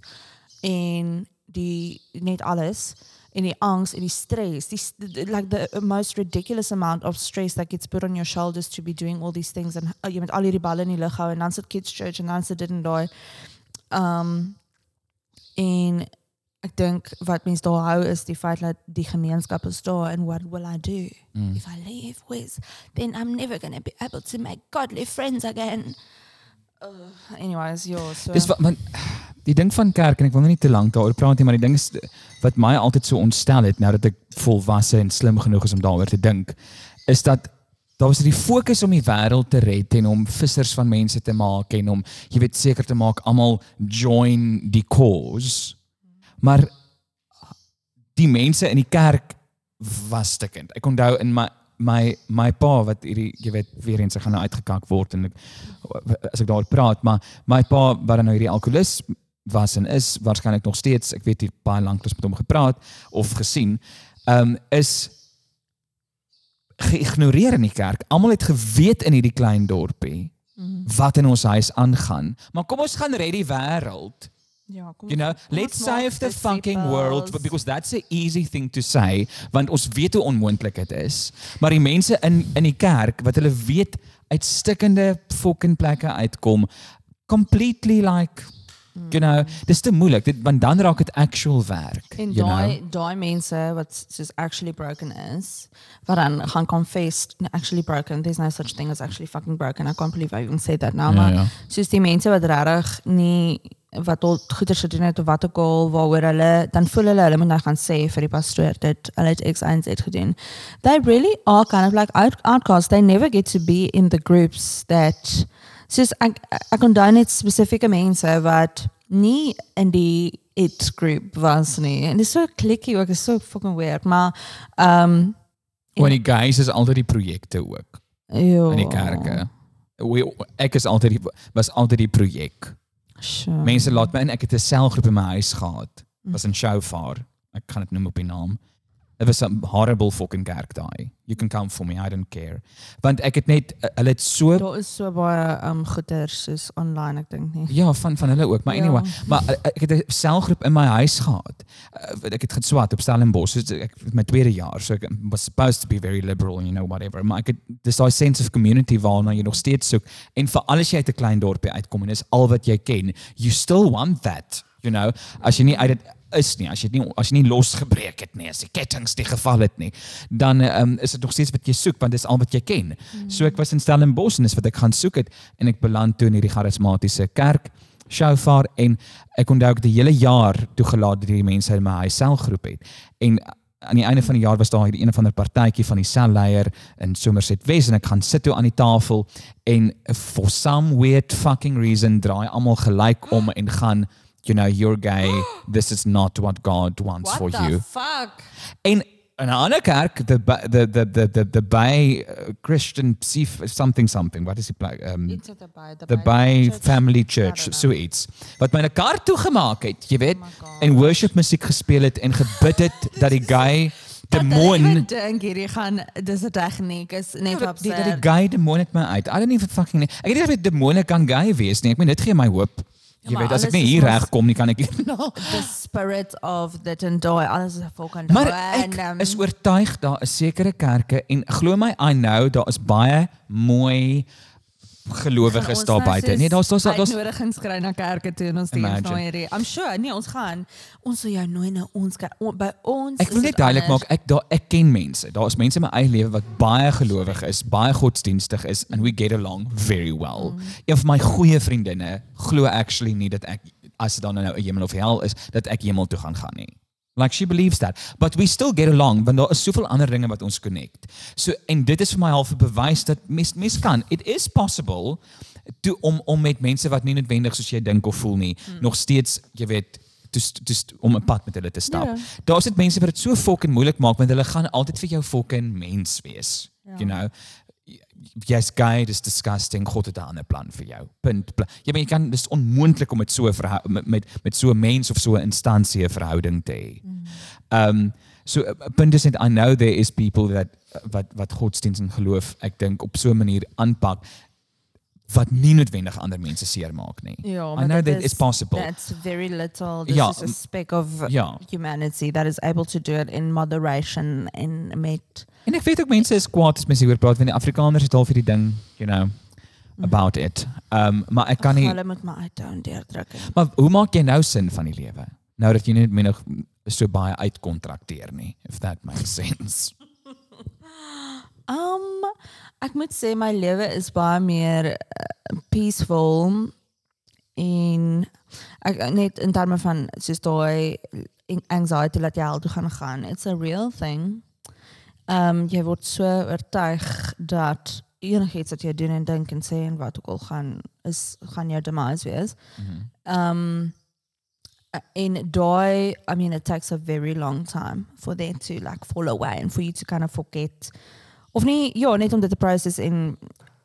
en die net alles en die angs en die stress. Die like the most ridiculous amount of stress that gets put on your shoulders to be doing all these things and uh, jy met al hierdie balle in die lug hou en dan sit kids church en dan sit dit en daai um en ek dink wat mense daar hou is die feit dat die gemeenskap is daar and what will I do Mm. if I leave with then I'm never going to be able to make godly friends again uh, anyways ja so Dis wat man die ding van kerk en ek wil nou nie te lank daaroor praat nie, maar die ding is wat my altyd so ontstel het nou dat ek volwasse en slim genoeg is om daaroor te dink, is dat daar was die fokus om die wêreld te red en om vissers van mense te maak en om jy weet seker te maak almal join die cause. Maar die mense in die kerk was stikkend. Ek onthou in my my my pa wat hierdie jy weet weer eens gaan nou uitgekak word en ek as ek daaroor praat, maar my pa wat nou hierdie alkolikus was en is waarskynlik nog steeds, ek weet nie baie lank ons met hom gepraat of gesien, ehm um, is geïgnoreer in die kerk. Almal het geweet in hierdie klein dorpie wat in ons huis aangaan. Maar kom ons gaan red die wêreld. Ja kom You know, let's save the fucking world because that's a easy thing to say want ons weet hoe onmoontlik dit is. Maar die mense in in die kerk wat hulle weet uit stikkende fucking plekke uitkom completely like you know, dis te moeilik. Dit want dan raak dit actual werk. En daai daai mense wat soos actually broken is, wat dan gaan confess "No, actually broken. There's no such thing as actually fucking broken. I can't believe I even said that now. Ja, maar ja. soos die mense wat regtig nie wat al goeders gedoen het of wat ook al waaroor hulle dan voel hulle hulle moet nou gaan sê vir die pastoor dit hulle het X y Z gedoen. They really are kind of like out, outcasts. They never get to be in the groups that soos ek ek onthou net spesifieke mense wat nie in die it group was nie. En dit is so klikkie ook, is so fucking weird, maar um Want die guys is altyd die projekte ook ja. in die kerke. We, ek is altyd die, was altyd die projek. Sure. Mense laat my in. Ek het 'n selgroep in my huis gehad. Was in Shofar. Ek kan dit noem op die naam. Dit was 'n horrible fucking kerk daai. You can come for me, I don't care. Want ek het net uh, hulle het so Daar is so baie um goeders soos online, ek dink nie. ja, van van hulle ook, maar Ja. anyway, maar uh, ek het 'n selgroep in my huis gehad. Uh, ek het geswat op Stellenbosch, so ek my tweede jaar, so ek was supposed to be very liberal, you know whatever. Maar ek het dis daai sense of community waarna jy nog steeds soek en vir alles jy uit 'n klein dorpie uitkom en dis al wat jy ken, you still want that, you know. As jy nie uit dit is nie, as jy nie as jy nie losgebreek het nie, as die kettinge nie geval het nie, dan um, is dit nog steeds wat jy soek want dis al wat jy ken. Mm. So ek was in Stellenbosch en dis wat ek gaan soek het en ek beland toe in hierdie charismatiese kerk Shofar en ek onthou ek die hele jaar toegelaat dat hierdie mense in my huis selgroep het. En aan die einde van die jaar was daar hierdie een of ander partytjie van die selleier in Somerset West en ek gaan sit toe aan die tafel en for some weird fucking reason draai almal gelyk om en gaan you know you're gay this is not what God wants for you. fuck? En in 'n ander kerk the the the the the, the Bay uh, Christian something something what is die plek um Iets wat by the Bay Family Church so iets wat my 'n kar toegemaak het, jy weet, Oh en worship musiek gespeel het en gebid het dat die gay demon Ek dink hierdie gaan dis 'n tegniek is net dat op die, dat die gay demon het my uit. I don't even fucking Ek weet nie of die demone kan gay wees nie. Ek meen dit gee my hoop. Jy maar weet as ek nie hier reg kom nie kan ek hier na. the spirit of that and die alles is fucking Maar ek is oortuig daar is sekere kerke en glo my I know daar is baie mooi gelowiges daar buite. Nee, daar's daar's daar's uitnodigings kry na kerke toe en ons Imagine. nou hierdie. I'm sure, nee, ons gaan. Ons sal jou nooi na ons kerk. O, By ons Ek wil net duidelik maak, ek daar ek ken mense. Daar is mense in my eie lewe wat baie gelowig is, baie godsdienstig is and we get along very well. Mm. Een van my goeie vriendinne glo actually nie dat ek as dit dan nou 'n hemel of hel is, dat ek hemel toe gaan gaan nie. Like she believes that, but we still get along want daar is soveel ander dinge wat ons connect. So en dit is vir my half 'n bewys dat mens mens kan. It is possible to om om met mense wat nie noodwendig soos jy dink of voel nie, Hmm. nog steeds, jy weet, to, st- om 'n pad met hulle te stap. Ja. Daar sit mense wat dit so fucking moeilik maak want hulle gaan altyd vir jou fucking mens wees. Ja. You know. Jy's gay, dis disgusting. God het 'n ander plan vir jou. Punt. Jy weet jy kan dis onmoontlik om met so 'n met met, met so 'n mens of so 'n instansie 'n verhouding te hê. Um so uh, punt is net I know there is people that wat wat godsdienst en geloof ek dink op so 'n manier aanpak wat nie noodwendig ander mense seermaak nie. Ja, I maar know that it's possible. That's very little. This Ja, is a speck of ja. humanity that is able to do it in moderation and met En ek weet ook mense is kwaad as mense hieroor praat want die Afrikaners het al vir die ding, you know, about it. Um maar ek kan nie Hulle moet my uitdown deurdruk. en- Maar hoe maak jy nou sin van die lewe? Nou dat jy nie meer nog so baie uitkontrakteer nie, if that makes sense. Um ek moet sê my lewe is baie meer uh, peaceful en ek net in terme van soos daai anxiety dat jy al toe gaan gaan. It's a real thing. Um jy word so oortuig dat enigiets wat jy doen en dink en sê en wat ook al gaan is gaan jou demise wees. Um in daai I mean it takes a very long time for them to like fall away and for you to kind of forget of nie ja net om dit te process en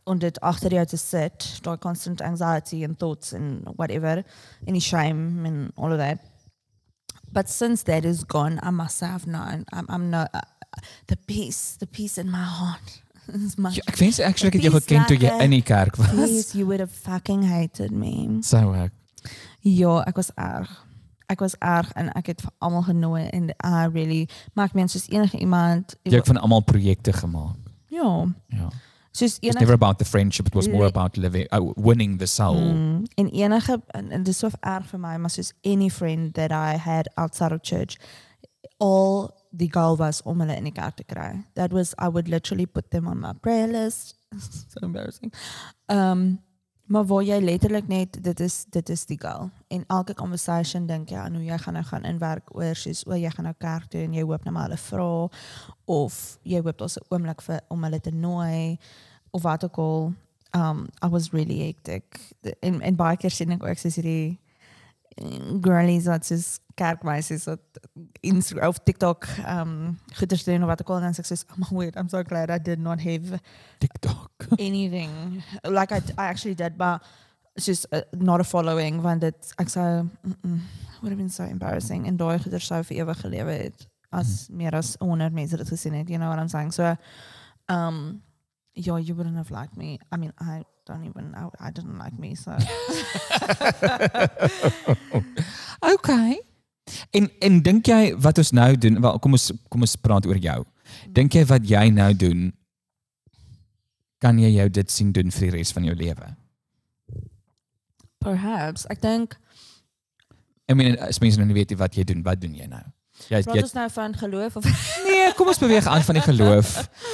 om dit agter jou te sit daai constant anxiety and thoughts and whatever any shame and all of that but since that is gone I must have known I'm, I'm no uh, the peace the peace in my heart Ja, ek wens actually ek het jou geken toe jy in die kerk was. Please, you would have fucking hated me. So ek. Ja, ek was erg. Ek was erg en ek het vir almal genooi en I really maar ek meen soos enige iemand Jy het van almal projekte gemaak. Ja, Ja. soos It's enige never about the friendship, it was more about living uh, winning the soul. Mm, en enige en, en dit is so erg vir my maar soos any friend that I had outside of church all the goal was om hulle in die kerk te kry. That was I would literally put them on my prayer list. so embarrassing. Um maar waar jy letterlik net dit is dit is die goal. En elke conversation dink jy aan hoe jy gaan nou gaan inwerk oor soos o jy gaan nou kerk toe en jy hoop net maar hulle vra of jy hoop daar's 'n oomblik vir om hulle te nooi of wat ook al. Um I was really hectic. En en baie keer sien ek ook soos hierdie girlies wat soos kerkmeisies wat Instagram of TikTok um goeders doen of wat ook al. En dan sê ek soos oh my word I'm so glad I did not have TikTok. anything. Like I, I actually did but it's just uh, not a following want dit ek sou mm -mm, would have been so embarrassing. En daai goeders sou vir ewig gelewe het as meer as 100 mense dit gesien het you know what I'm saying? So um yeah you wouldn't have liked me. I mean I don't even I, I didn't like me so Okay. En en dink jy wat ons nou doen? Wel, kom ons kom ons praat oor jou. Dink jy wat jy nou doen kan jy jou dit sien doen vir die res van jou lewe? perhaps ek dink I mean, as mense nou nie weet wat jy doen, wat doen jy nou? Jy praat jy ons nou van geloof of Nee, kom ons beweeg aan van die geloof.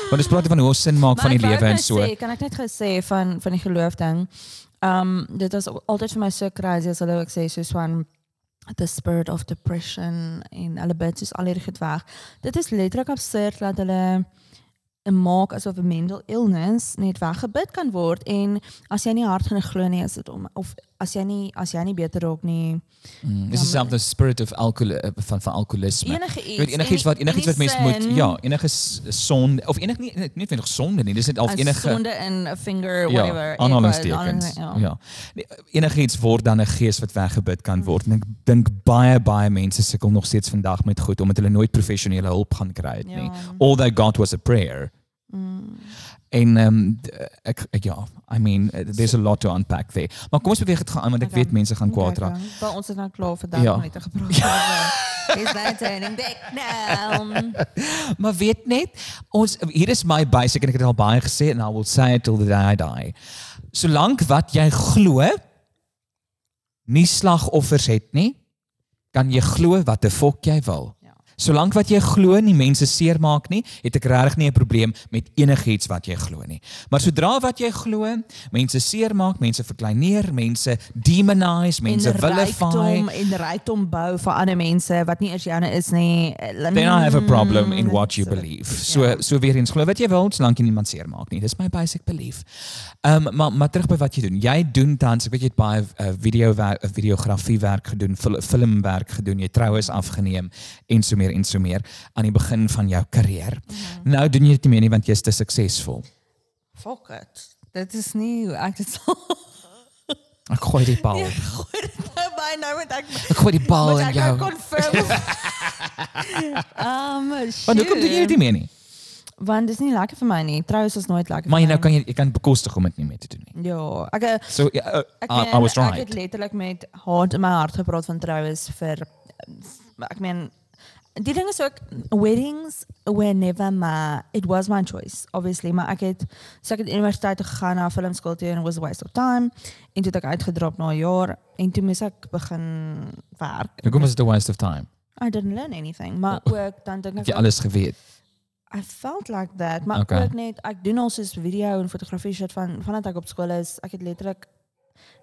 Want ons praat van hoe ons sin maak van die Maar ek wou lewe en net so. Sê, kan ek net gesê van van die geloof ding. Um dit was al- altyd vir my so crazy as hulle ook sê soos van the spirit of depression en hulle bid soos al hierdie goed weg. Dit is letterlik absurd dat hulle maak asof 'n mental illness net weggebid kan word en as jy nie hard genoeg glo nie is dit om of as jy nie as jy nie beter raak nie Mm, dis Ja, dieselfde spirit of alcohol van van alkoholisme. enige iets weet enigiets wat enigiets wat mense moet ja, enige sonde of enig nie nie net nog sonde nie, dis net of enige sonde in 'n finger ja, whatever aanhalingstekens. ja. Ja. Nee, Enigiets word dan 'n gees wat weggebid kan word. En ek dink baie baie mense sukkel nog steeds vandag met goed omdat hulle nooit professionele hulp gaan kry het nie. Ja. All they got was a prayer. En ehm um, ek, ek ja, I mean uh, there's a lot to unpack there. Maar kom ons beweeg dit gaan aan want ek Okay. weet mense gaan kwaad Okay, raak. dan. Wel ons het nou klaar vir 30 Ja. minute gepraat. Ja. Is that turning back now? Maar weet net, ons hier is my basic en ek het al baie gesê en I will say it till the day I die. Solank wat jy glo nie slagoffers het nie, kan jy glo wat 'n fok jy wil. Ja. Solank wat jy glo nie mense seermaak nie, het ek regtig nie 'n probleem met enigiets wat jy glo nie. Maar sodra wat jy glo, mense seermaak, mense verkleineer, mense demonize, mense vilify, en rykdom bou vir ander mense wat nie eers joune is nie. then I have a problem in what you believe. So ja. so weer eens glo wat jy wil, solank jy niemand seermaak nie. Dis my basic belief. Ehm um, maar maar terug by wat jy doen. Jy doen tans, ek weet jy het baie uh, video werk, uh, videografie werk gedoen, fil filmwerk gedoen, jy troues afgeneem en so meer en so meer aan die begin van jou karière. Mhm. Nou doen jy dit nie meer nie want jy's te suksesvol. Fuck it. Dit is nie hoe ek dit sal. Ek gooi die bal. Ja, gooi dit nou by nou met ek Ek gooi die bal in ek jou. nou confirm. Um, Want hoekom doen jy dit nie meer nie? Want dis nie lekker vir my nie. Trouens is nooit lekker Maar jy nou kan jy, jy kan bekostig om dit nie meer te doen nie. Ja, ek eh, So ja, uh, ek, I, I was ek right. het letterlik met hart in my hart gepraat van trouens vir ek meen die ding is ook weddings were never my it was my choice obviously maar ek het so ek het universiteit toe gegaan na filmskool toe and it was a waste of time en toe het ek uitgedrop na 'n jaar en toe moes ek begin werk. Hoekom was it a waste of time? I didn't learn anything, maar ook dan dink ek jy alles geweet? I felt like that, maar Okay. ook net ek doen al soos video en fotografie shit van vandat ek op skool is. Ek het letterlik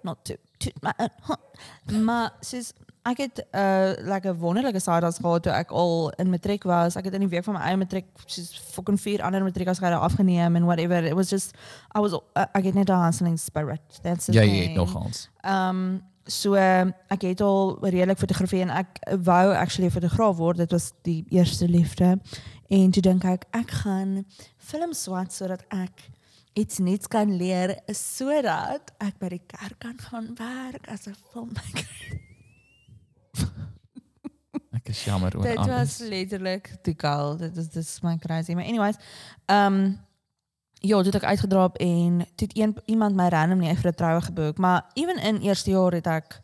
not to to my own- maar soos ek het uh like 'n wonderlike side gehad toe ek al in matriek was. Ek het in die week van my eie matriek soos fucking vier ander matriekers gehad afgeneem and whatever. It was just I was uh, ek het net 'n hustling spirit. That's the Ja, jy het nogals. Um so uh, ek het al redelik fotografie en ek wou actually fotograaf word. Dit was die eerste liefde. En toe dink ek ek gaan film swat sodat ek iets nuuts kan leer sodat ek by die kerk kan gaan werk as 'n filmmaker. Ek is jammer oor Dit alles. was letterlik die goal. Dit is dis my crazy. Maar anyways, um ja, toe het ek uitgedraap en toe het een iemand my random nie vir 'n troue geboek, maar ewen in eerste jaar het ek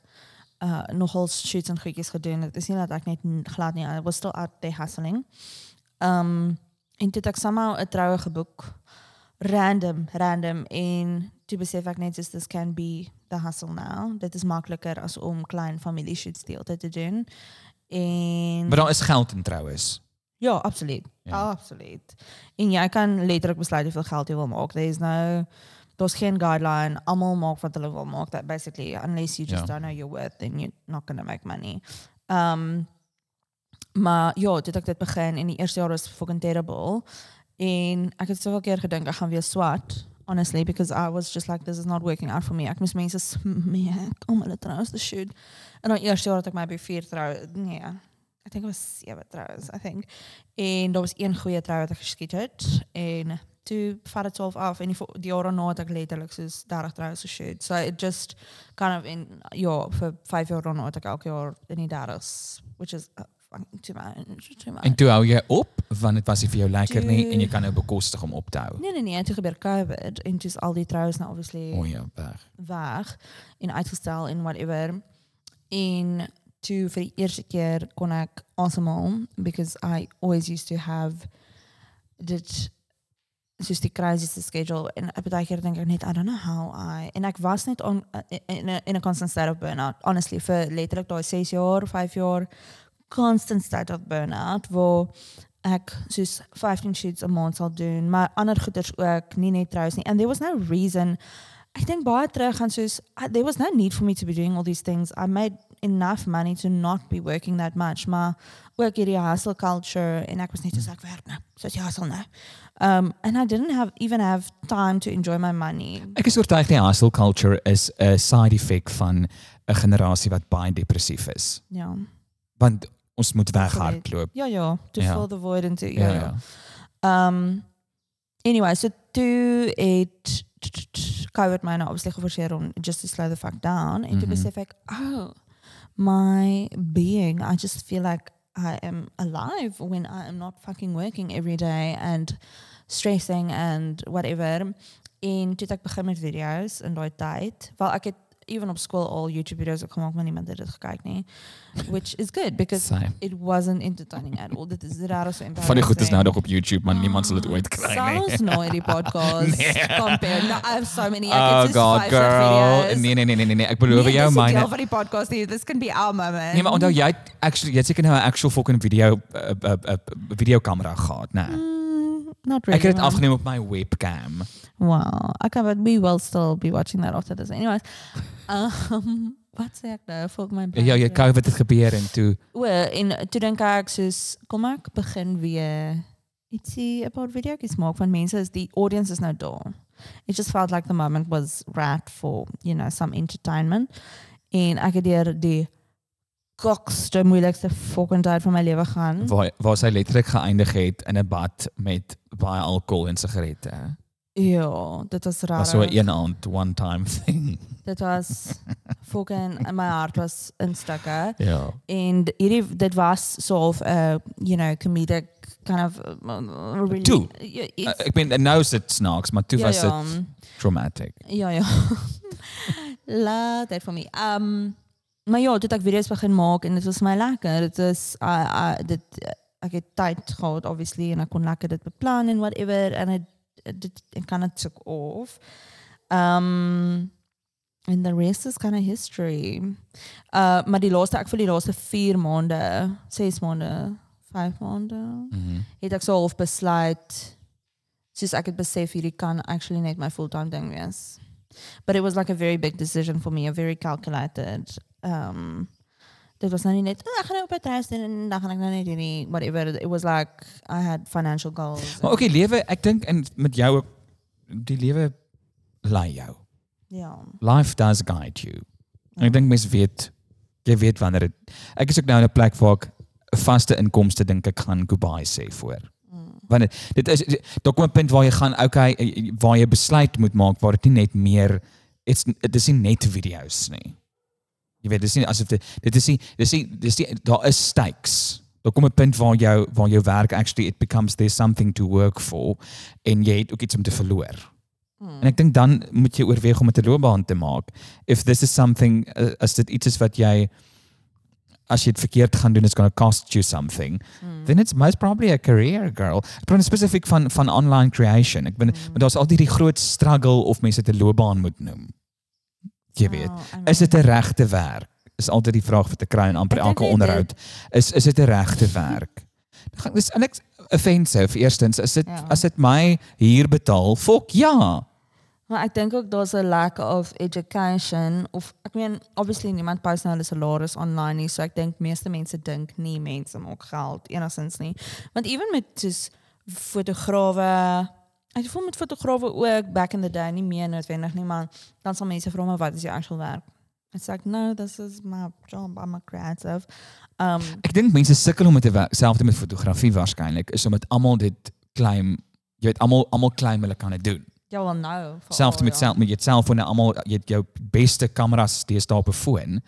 uh nogal shoots en goedjies gedoen. Dit is nie dat ek net glad nie, I was still out there hustling. Um en toe het ek somehow 'n troue geboek. Random, random en toe besef ek net just this can be the hustle now. Dit is makliker as om klein familie shoots deel te doen. En Maar daar is geld in troues. ja, absoluut. Ja. Ja. Absoluut. En jy kan letterlik besluit hoeveel geld jy wil maak. There is no daar's geen guideline. Almal maak wat hulle wil maak. That basically unless you just Ja. don't know your worth then you're not going to make money. Um maar ja, het ek dit begin en die eerste jaar was fucking terrible. En ek het soveel keer gedink ek gaan weer swat. Honestly, because I was just like, this is not working out for me. Ek moes mense smeek om hulle trouwens te shoot. En dan eerste jaar het ek my by vier trou, nee, I think it was sewe trouwens, I think. En daar was een goeie trou wat ek geskiet het en toe vat dit 12 af en die, die jaar daarna het ek letterlik soos 30 troues geshoot. So it just kind of in ja, vir 5 jaar daarna het ek elke jaar in die 30s, which is uh, fucking too much, too much. En toe hou jy op want dit was nie vir jou lekker nie Toe- en jy kan nou bekostig om op te hou. Nee nee nee, en toe gebeur COVID en toe is al die troues nou obviously O oh, ja, weg. weg en uitgestel en whatever. En toe vir die eerste keer kon ek asemhaal because I always used to have dit soos die craziest schedule en op baie keer dink ek net I don't know how I en ek was net on in 'n in 'n constant state of burnout honestly vir letterlik daai 6 jaar, 5 jaar constant state of burnout waar ek soos 15 shoots 'n maand sal doen, maar ander goeders ook, nie net troues nie. And there was no reason I think baie terug gaan soos I, there was no need for me to be doing all these things. I made enough money to not be working that much, maar ook hierdie hustle culture en ek was net soos ek werk nou. Soos jy hustle nou. Um and I didn't have even have time to enjoy my money. Ek is oortuig die hustle culture is 'n side effect van 'n generasie wat baie depressief is. Ja. Want ons moet weghardloop. Ja ja, to Ja. fill the void into Ja, ja. ja. ja. Um anyway, so toe het COVID my nou obviously geforseer om just to slow the fuck down en toe Mhm. besef ek, oh, my being, I just feel like I am alive when I am not fucking working every day and stressing and whatever. En toe het ek begin met video's in daai tyd. Wel ek het even op school al YouTube video's ook gemaak, maar niemand het dit gekyk nie. Which is good because Same. it wasn't entertaining at all. Dit is raar so Van die goed is nou nog op YouTube, maar niemand sal dit ooit kry nie. Zelfs nooit die podcast. Nee. Compare. No, I have so many. I Oh to god, girl. Nee nee nee nee nee, nee. ek beloof Nee, jou myne. deel van die podcast nie. This can be our moment. Nee, maar onthou jy actually jy seker nou 'n actual fucking video uh, uh, uh, videokamera gehad, né? Mm, not really. Het dit man. afgeneem op my webcam. Wow. Okay, but we will still be watching that after this. Anyways, um, wat sê ek nou? Volg my Ja, jy COVID het gebeur en toe O, en toe dink ek soos kom ek begin weer ietsie about video games maak van mense is die audience is nou daar. It just felt like the moment was right for, you know, some entertainment. En ek het deur die kokste moeilikste fucking tyd van my lewe gaan. waar waar sy letterlik geëindig het in 'n bad met baie alkohol en sigarette. Ja, dit was raar. Was so 'n een aand one time thing. Dit was fucking my hart was in stukke. Ja. En hierdie dit was so 'n uh, you know comedic kind of uh, really Toe. Uh, iets- ek bedoel nou is dit snaaks, maar toe ja, was dit ja. traumatic. Ja, ja. Laat dit vir my. Um maar ja, het ek video's begin maak en dit was my lekker. Dit is uh, uh dit ek het tyd gehad obviously en ek kon lekker dit beplan en whatever en dit dit ek kan dit took off. Um and the rest is kind of history. Uh maar die laaste ek vir die laaste 4 maande, 6 maande, 5 maande Mhm. het ek so half besluit soos ek het besef hierdie kan actually net my full-time ding wees. But it was like a very big decision for me, a very calculated um dit was nou nie net "Oh, ek gaan nou op 'n reis doen en dan gaan ek nou net hierdie whatever it was like I had financial goals. Maar okay, lewe, ek dink en met jou ook die lewe lei jou. ja. Life does guide you. En ek dink mense weet jy weet wanneer dit ek is ook nou in 'n plek waar ek 'n vaste inkomste dink ek gaan goodbye sê voor. Want dit is daar kom 'n punt waar jy gaan okay waar jy besluit moet maak waar dit nie net meer it's dit is nie net video's nie. Jy weet dis nie asof dit dit is nie dis nie dis nie daar is stakes. Daar kom 'n punt waar jou waar jou werk actually it becomes there's something to work for en jy het ook iets om te verloor. En ek dink dan moet jy oorweeg om dit 'n loopbaan te maak. If this is something uh, as dit iets is wat jy as jy dit verkeerd gaan doen it's going to cost you something mm. then it's most probably a career girl. Ek praat spesifiek van van online creation. Ek ben mm. maar daar's altyd die groot struggle of mense dit 'n loopbaan moet noem. Jy weet. Oh, Is dit 'n regte werk? Is altyd die vraag wat ek kry in amper elke onderhoud. Is is dit 'n regte werk? Dan gaan- Dis niks offensive. Eerstens, is dit Ja. as dit my huur betaal, fok ja. Maar ek dink ook daar's 'n lack of education of ek meen obviously niemand post nou hulle salaris online nie, so ek dink meeste mense dink nie mense maak geld enigstens nie. Want even met soos fotograwe Ek voel met fotograwe ook back in the day nie meer noodwendig nie, maar dan sal mense vra my wat is jou actual werk? It's like no, this is my job. I'm a creative. Um Ek dink mense sukkel om dit te werk, selfs met fotografie waarskynlik, is omdat almal dit claim, jy weet almal almal claim hulle kan dit doen. ja wel nou. Selfs met ja. self met jou selfoon, almal jy het jou beste kameras deesdae op 'n foon.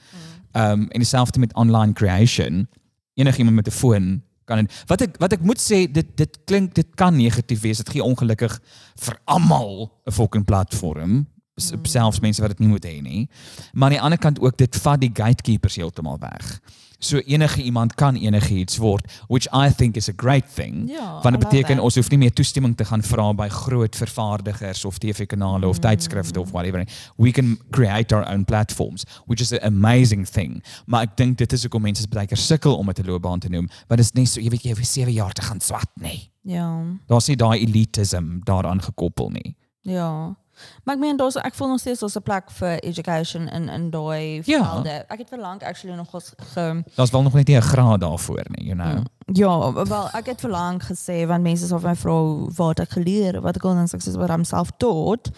Ehm um, en dieselfde met online creation. Enigiemand met 'n foon kan dit. Wat ek wat ek moet sê, dit dit klink dit kan negatief wees. Dit gee ongelukkig vir almal 'n fucking platform. S- Selfs mense wat dit nie moet hê nie. Maar aan die ander kant ook dit vat die gatekeepers heeltemal weg. So enige iemand kan enigiets word, which I think is a great thing. Ja, want dit beteken ons hoef nie meer toestemming te gaan vra by groot vervaardigers of TV-kanale of tydskrifte of whatever. We can create our own platforms, which is an amazing thing. Maar ek dink dit is hoekom mense baie keer sukkel om dit 'n loopbaan te noem, want dit is nie so jy weet jy vir 7 jaar te gaan swat nie. Ja. Daar's nie daai elitism daaraan gekoppel nie. Ja. Maar ek meen daar's ek voel nog steeds daar's 'n plek vir education in in daai Ja. velde. Ek het verlang actually nog eens ge Daar's wel nog net nie 'n graad daarvoor nie, you know. Ja, wel ek het verlang gesê want mense sal my vra waar het ek geleer wat ek al dan sê soos wat I'm self taught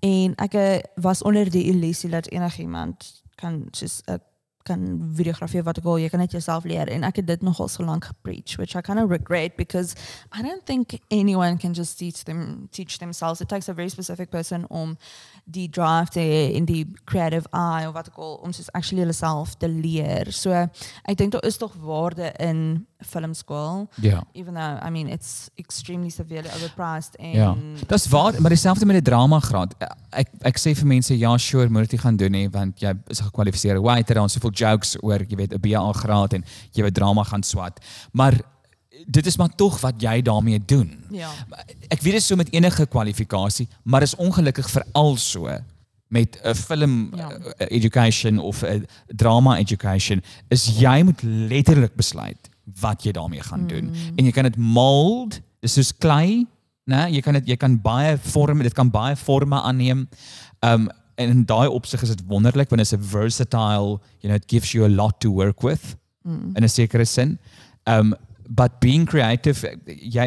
en ek eh, was onder die illusie dat enigiemand kan soos ek kan videografie wat ek wil jy kan net jouself leer. En ek het dit nogal so lank gepreach which I kind of regret because I don't think anyone can just teach them teach themselves. It takes a very specific person om die drive te hê en die creative eye of wat ek al om soos actually hulle self te leer so ek dink daar is tog waarde in filmskool. Ja. Even though I mean it's extremely severely overpriced and Ja. Dis waar, maar dieselfde met die drama graad. Ek ek sê vir mense ja, sure, moet dit gaan doen nie want jy is 'n gekwalifiseerde waiter en soveel jokes oor, jy weet, 'n BA graad en jy weet drama gaan swat. Maar dit is maar tog wat jy daarmee doen. Ja. Ek weet dit so met enige kwalifikasie, maar is ongelukkig veral so met 'n film Ja. uh, education of 'n drama education is jy moet letterlik besluit wat jy daarmee gaan doen. Mm. En jy kan dit mold, dis soos klei, né? Jy kan dit jy kan baie vorme, dit kan baie forme aanneem. Um en in daai opsig is dit wonderlik want dit is 'n versatile, you know, it gives you a lot to work with Mm. in 'n sekere sin. Um but being creative jy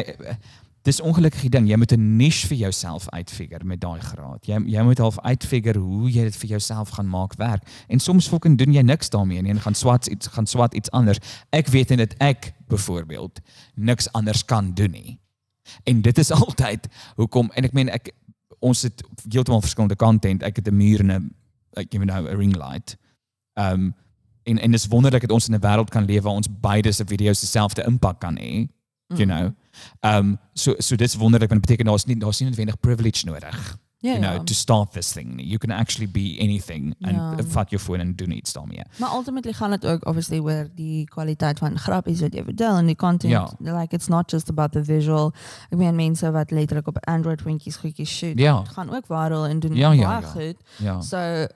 dis ongelukkig die ding jy moet 'n niche vir jouself uitfigure met daai graad. Jy jy moet half uitfigure hoe jy dit vir jouself gaan maak werk. En soms fucking doen jy niks daarmee nie en gaan swat iets gaan swat iets anders. Ek weet net ek byvoorbeeld niks anders kan doen nie. En dit is altyd hoekom en ek meen ek ons het heeltemal verskillende content. Ek het 'n muur en 'n ek you know 'n ring light. Um en en dis wonderlik dat ons in 'n wêreld kan leef waar ons beide se video's dieselfde impak kan hê. You know. Um so so dis wonderlik want dit beteken daar's nie daar's nie noodwendig privilege nodig. Ja, you know, ja. to start this thing. You can actually be anything and Ja. ja. vat jou foon en doen iets daarmee. Maar ultimately gaan dit ook obviously oor die kwaliteit van grappies wat jy vertel en die content. Ja. Like it's not just about the visual. Ek meen mense wat letterlik op Android winkies goedjies shoot. Ja. gaan ook viral en doen Ja, ja, baie ja. goed. Ja. So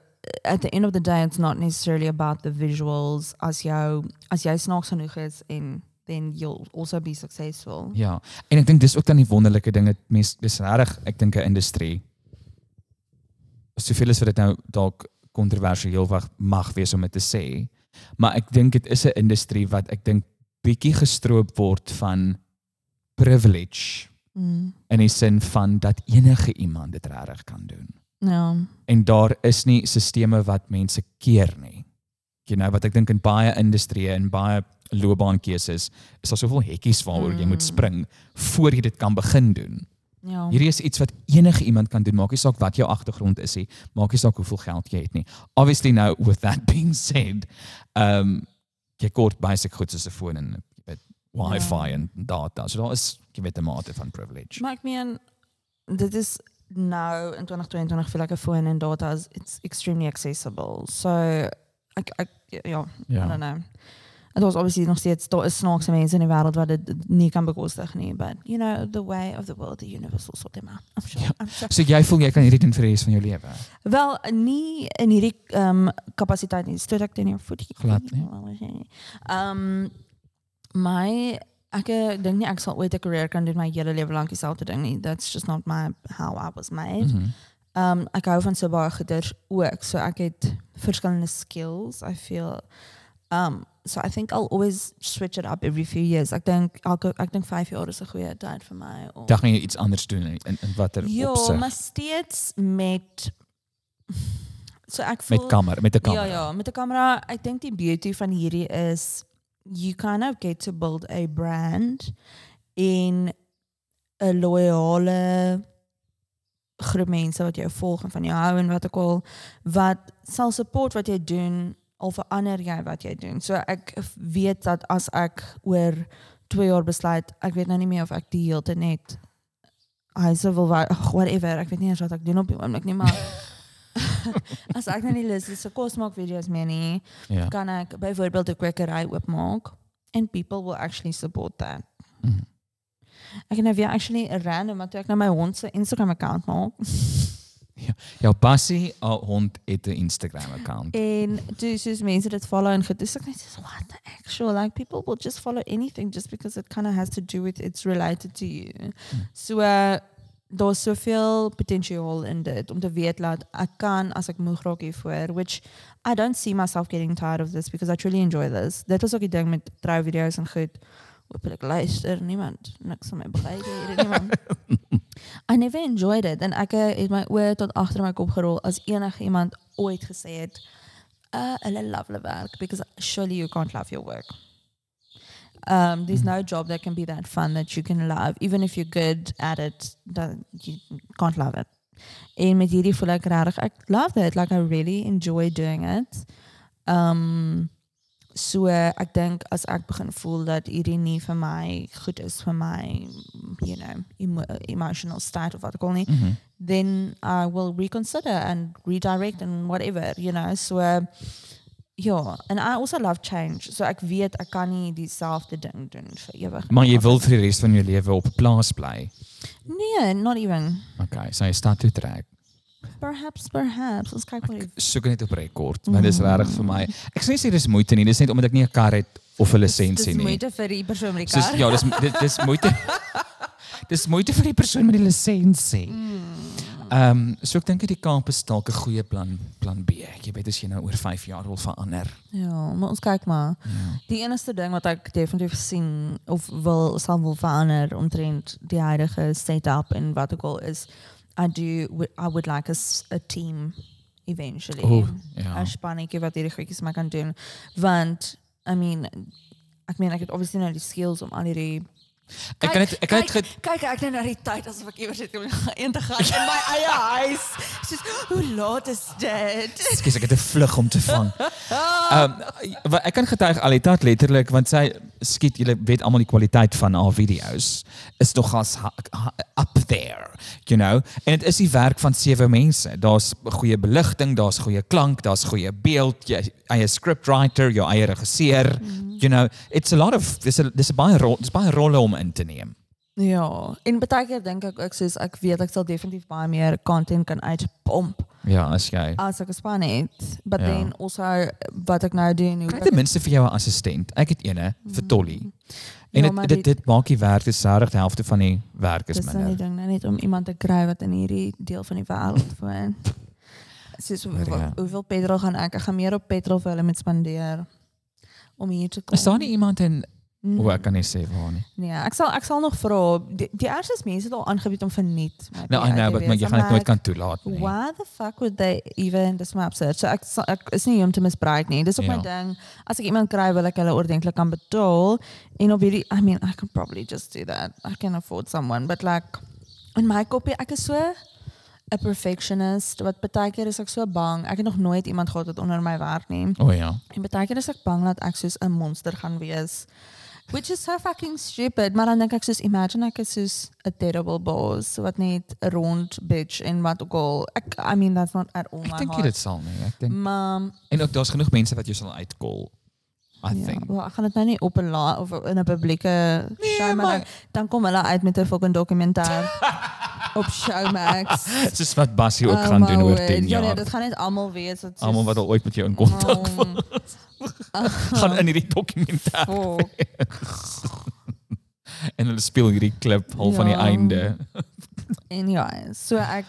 at the end of the day it's not necessarily about the visuals as jou as jy snaaks genoeg is en then you'll also be successful. Ja. En ek dink dis ook dan die wonderlike ding dat mense dis regtig ek dink 'n industrie soveel as wat dit nou dalk kontroversieel wag mag wees om dit te sê, maar ek dink dit is 'n industrie wat ek dink bietjie gestroop word van privilege Mm. in die sin van dat enige iemand dit regtig kan doen. Ja. En daar is nie sisteme wat mense keer nie. You know wat ek dink in baie industrieë en baie loopbaankeuses is daar soveel hekkies waaroor jy moet Mm. spring voor jy dit kan begin doen. Ja. Hierdie is iets wat enige iemand kan doen. Maak nie saak wat jou agtergrond is nie. Maak nie saak hoeveel geld jy het nie. Obviously now with that being said, um jy kort basic goed soos 'n foon en jy weet wifi Ja. en data. So daar is jy weet 'n mate van privilege. Maar ek meen dit is nou in 2022 voel ek 'n phone en data is it's extremely accessible. So ek ek ja, Ja. I don't know. En daar's obviously nog steeds daar is snaakse mense in die wêreld wat dit nie kan bekostig nie, but you know the way of the world, the universe will sort them out. I'm sure. Ja. I'm sure. So jy voel jy kan hierdie doen vir die res van jou lewe. Wel nie in hierdie ehm um, kapasiteit nie. Stoot ek teen jou voet. Glad nie. Ehm um, my ek eh, dink nie ek sal ooit 'n career kan doen my hele lewe lank dieselfde ding nie. That's just not my how I was made. Mhm. Ehm um, ek hou van so baie goeders ook. So ek het verskillende skills. I feel um so I think I'll always switch it up every few years. Ek dink elke ek dink 5 jaar is 'n goeie tyd vir my om Dan gaan jy iets anders doen in in, watter Ja, opsig? maar steeds met so ek voel Met kamera, met 'n kamera. Ja ja, met 'n kamera. Ek dink die beauty van hierdie is you kind of get to build a brand in 'n loyale groep mense wat jou volg en van jou hou en wat ook al wat sal support wat jy doen al verander jy wat jy doen. So ek weet dat as ek oor 2 jaar besluit, ek weet nou nie meer of ek die hele net hy sê wel wa- ag, whatever, ek weet nie eens wat ek doen op die oomblik nie, maar as ek nou nie lus is vir kos maak video's meer nie, Ja. kan ek byvoorbeeld 'n kwekery oopmaak and people will actually support that. Mhm. Ek het nou weer actually random maar toe ek nou my hond se Instagram account maak Jou passie, 'n hond het 'n Instagram account. en toe soos mense dit follow en goed, dis ek net so what the actual like people will just follow anything just because it kind of has to do with it's related to you. So uh, daar's soveel potensiaal in dit om te weet dat ek kan as ek moeg raak hiervoor which I don't see myself getting tired of this because I truly enjoy this. Dit was ook die ding met trou video's en goed. Hoopelik luister niemand niks van my begryp hier niemand. I never enjoyed it en ek het my oë tot agter my kop gerol as enige iemand ooit gesê het uh hulle love hulle werk because surely you can't love your work. Um there's no job that can be that fun that you can love even if you're good at it you can't love it. En met hierdie voel ek regtig ek love it like I really enjoy doing it. Um so ek dink as ek begin voel dat hierdie nie vir my goed is vir my you know emo emotional state of wat ek al nie Mhm. then I will reconsider and redirect and whatever, you know. So uh, ja, and I also love change. So ek weet ek kan nie dieselfde ding doen vir ewig. Maar jy wil vir die res van jou lewe op 'n plaas bly. Nee, not even. Okay, so jy stad toe trek. Perhaps, perhaps. Ons kyk Ek soek net op rekord, maar dis regtig vir my. Ek sê sê dis moeite nie, dis net omdat ek nie 'n kar het of 'n lisensie Dis nie. moeite vir die persoon met die kar. ja, dis dit dis moeite. dis moeite vir die persoon met die lisensie. Ehm um, so ek dink dat die Kaap is dalk 'n goeie plan plan B. Jy weet as jy nou oor 5 jaar wil verander. Ja, maar ons kyk maar. Ja. Die enigste ding wat ek definitief sien of wil sal wil verander omtrent die huidige setup en wat ook al is I do I would like a, s- a team eventually. O, ja. 'n spannetjie wat hierdie goedjies maar kan doen. Want I mean ek meen ek het obviously nou die skills om al hierdie Ek kan dit ek kan dit kyk, kyk ek net na die tyd asof ek iewers het om in te gaan in my eie huis. Soos hoe laat is dit? Skus, ek het 'n vlug om te vang. Ehm um, ek kan getuig Alitat letterlik want sy skiet julle weet almal die kwaliteit van haar video's is nogals up there, you know. En dit is die werk van sewe mense. Daar's goeie beligting, daar's goeie klank, daar's goeie beeld, jy eie scriptwriter, jou eie regisseur, you know. It's a lot of dis 'n dis 'n baie rol, dis baie rolle om in te neem. Ja, en baie keer dink ek ook soos ek weet ek sal definitief baie meer content kan uitpomp Ja, as jy as ek span het. But Ja. then also wat ek nou doen, hoe kry ten minste vir jou 'n assistent. Ek het eene vir Tolly. En Ja, dit dit dit maak die werk dis regtig die helfte van die werk is dis nou die minder. ding nou net om iemand te kry wat in hierdie deel van die wêreld woon. Soos hoe, jy? hoeveel petrol gaan ek? Ek gaan meer op petrol vir hulle met spandeer om hier te kom. Is daar nie iemand in Mm. O, ek kan nie sê waar nie. Nee, ek sal ek sal nog vra. Die, die eerste is mense het al aangebied om verniet. Nou, I know, but maar jy gaan dit nooit kan toelaat nie. Why the fuck would they even dis my absurd. So ek sal- ek is nie om te misbruik nie. Dis ook Ja. my ding. As ek iemand kry wil ek hulle ordentlik kan betaal en op hierdie I mean I can probably just do that. I can afford someone but like in my kopie ek is so 'n perfectionist wat baie keer is ek so bang. Ek het nog nooit iemand gehad wat onder my werk nie. O ja. En baie keer is ek bang dat ek soos 'n monster gaan wees. Which is so fucking stupid, maar dan dink ek soos imagine ek is soos 'n terrible boss wat net 'n rond bitch en wat ook al. Ek I mean that's not at all Ek my dink jy heart. dit sal nie. Ek dink Maar en ook daar's genoeg mense wat jou sal uitkol. I ja, think. wel, ek gaan dit nou nie op 'n la of in 'n publieke Nee, show maar, maar- dan, dan kom hulle uit met 'n fucking dokumentêr op Showmax. Soos wat Bassie ook Oh gaan doen oor word. 10 Ja, nee, jaar. dit gaan net almal weet dat Almal wat al ooit met jou in kontak um, gaan in hierdie dokumentêr en hulle speel hierdie klip al van die Ja. einde. En ja, so ek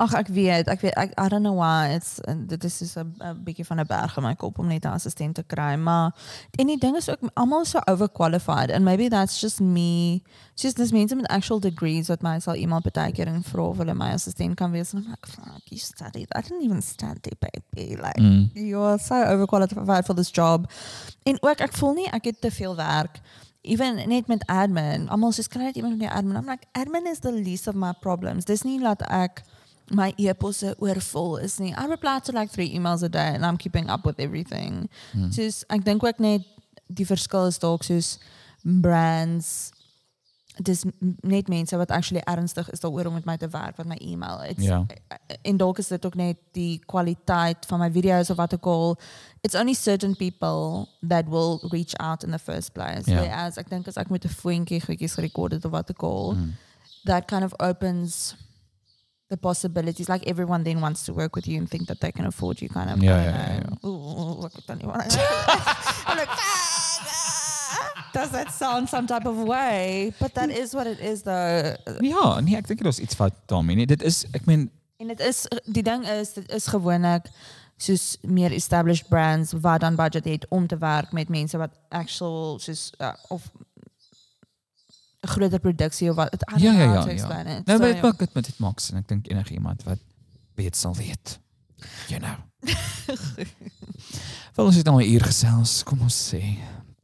ag ek weet, ek weet ek I don't know why it's dit is so 'n bietjie van 'n berg in my kop om net 'n assistent te kry, maar en die ding is ook almal so overqualified and maybe that's just me. Just dis mense met actual degrees wat my sal iemand baie keer en vra of hulle my assistent kan wees en I'm like fuck, you studied. I didn't even study baby. Like Mm. you're so overqualified for this job. En ook ek voel nie ek het te veel werk. Even net met admin. Almal sê kry net iemand met admin. I'm like admin is the least of my problems. Dis nie dat ek my e-posse oorvol is nie. I reply to like 3 emails a day and I'm keeping up with everything. Hmm. Soos ek dink ook net die verskil is dalk soos brands dis net mense wat actually ernstig is daaroor om met my te werk wat my e-mail. It's, Ja. En dalk is dit ook net die kwaliteit van my video's of wat ook al. It's only certain people that will reach out in the first place. Ja. Whereas ek dink as ek met 'n foontjie goedjies gerekord het of wat ook al, Mm. that kind of opens the possibilities. Like everyone then wants to work with you and think that they can afford you kind of. Yeah, I don't ja, know. Ooh, ek weet dan nie wat ek I'm like, "Ah, does that sound some type of way? But that is what it is though. Ja, nee, ek dink daar's iets fout daarmee nie. Dit is ek meen En dit is die ding is dit is gewoonlik soos meer established brands wat dan budget het om te werk met mense wat actual soos uh, of groter produksie of wat don't Ja, ja, ja, ja. explain it. Nou, So, maar dit ja. maak dit met dit maak sin. Ek dink enige iemand wat weet sal weet. You know. Wel ons het nou 'n uur gesels. Kom ons sê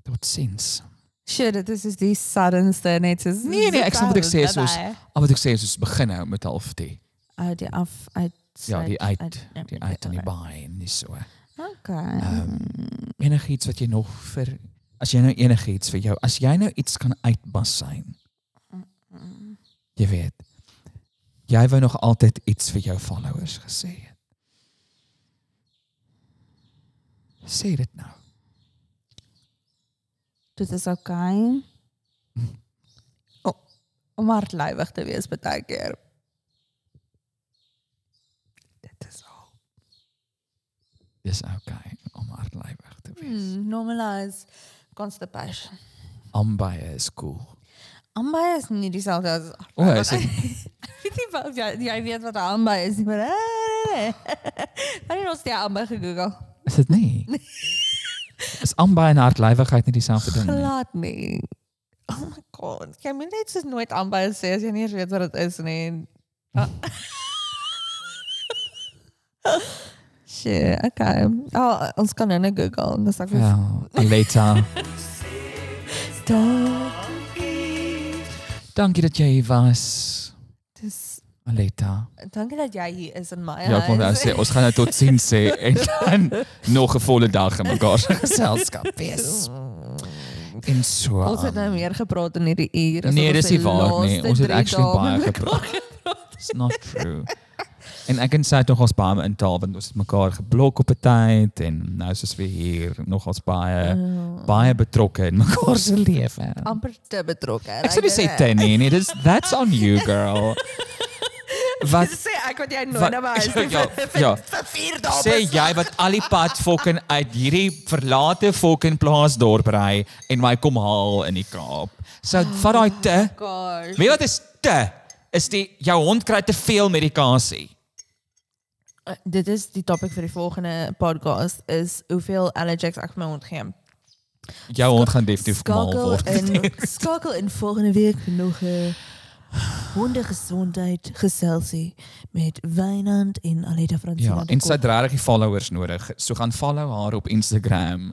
totsiens. Shit, dit is is die suddenste net soos Nee, nee, ek snap wat ek sê, soos-. Al wat ek sê is ons begin nou met half die. uit die af uit Ja, die uit, die uit en die by en dis so. Okay. Ehm enigiets wat jy nog vir as jy nou enigiets vir jou as jy nou iets kan uitbasyn. Jy weet. Jy wou nog altyd iets vir jou followers gesê het. Sê dit nou. Dit is okay. O, om hartlywig te wees baie keer. Dit is al. Dis okay om hartlywig te wees. Hmm, normalize constipation. Ambaye is cool. Ambai is nie dieselfde as O, oh, is dit Weet jy wat jy, jy weet wat 'n ambai is, nie, maar Kan jy ons die ambai gegoogel? is dit nie? Is ambaye en hartlywigheid nie dieselfde ding nie? Glad nie. Oh my god. Jy moet net soos nooit ambai sê as jy nie weet wat dit is nie. Ah. Shit, okay. Oh, ons kan nou net Google. Dis ek Ja, Aleta. Stop. Dankie dat jy hier was. Dis Aleta. dankie dat jy hier is in my Ja, ek wil nou huis. sê ons gaan nou tot sien sê en dan nog 'n volle dag in mekaar se geselskap wees. En so. Ons het nou aan. meer gepraat in hierdie uur. as Nee, wat dis ons nie die waar nie. laaste Ons het drie actually dae baie met mekaar gepraat. It's not true. En ek en sy het nog ons baie intaal want ons het mekaar geblok op 'n tyd en nou is ons weer hier nog ons baie Oh. baie betrokke in mekaar se lewe. amper te betrokke. Ek sou nie sê te nie, nee, dis that's on you girl. Wat Dis sê ek wat jy nooit na my huis toe ja, vir- vir- ja. vir vier dae. sê jy wat al die pad fucking uit hierdie verlate fucking plaasdorp ry en my kom haal in die Kaap. So vat daai te. Weet wat is te? Is die jou hond kry te veel medikasie. Uh, Dit is die topik vir die volgende podcast is hoeveel allergies ek my hond gee. Jou hond gaan definitief mal Skakel word. in skakel in volgende week nog 'n hondegesondheid geselsie met Wynand en Aletta Francina. Ja, en sy het regtig followers nodig. So gaan follow haar op Instagram.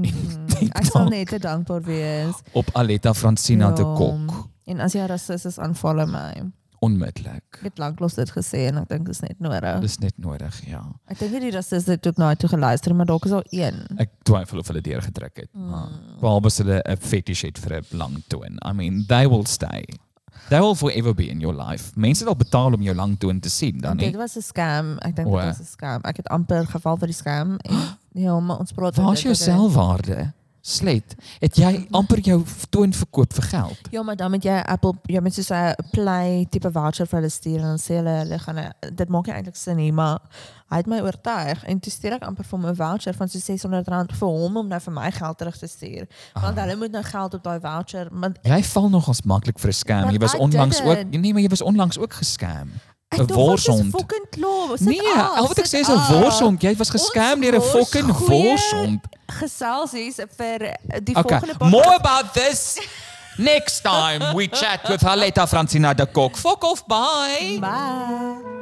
TikTok. Ek sal net te dankbaar wees. op Aletta Francina de Ja. Kok. En as jy rassist is, aanval my. Onmiddellik. Ek het lanklos dit gesê en ek dink dit is net nodig. Dis net nodig, ja. Ek dink nie die rassiste het tot nou toe geluister, maar dalk is al een. Ek twyfel of hulle deurgedruk het. Maar behalwe as hulle 'n fetish het vir 'n lang toon. I mean, they will stay. They will forever be in your life. Mense het al betaal om jou lang toon te sien dan Dit nie. was 'n scam. Ek dink dit was 'n scam. Ek het amper geval vir die scam en ja, maar ons praat Waar is jou selfwaarde? Slet. Het jy amper jou toon verkoop vir geld? Ja, maar dan moet jy Apple jy moet soos 'n Play tipe voucher vir hulle stuur en dan sê hulle hulle gaan dit maak nie eintlik sin nie, maar hy het my oortuig en toe stuur ek amper vir hom 'n voucher van so R600 vir hom om nou vir my geld terug te stuur. Want hulle moet nou geld op daai voucher, want Jy val nogals maklik vir 'n scam. Jy was onlangs ook nee, maar jy was onlangs ook gescam. Oh, een voorzond. fucking lopen. Nee, al wat ik zei is een voorzond. Jij was gescamd door een fucking voorzond. Gezelsies voor eh, die okay. volgende podcast. More about this next time. We chat with Haleta Francina de Kok. Fuck off, bye. Bye. Bye.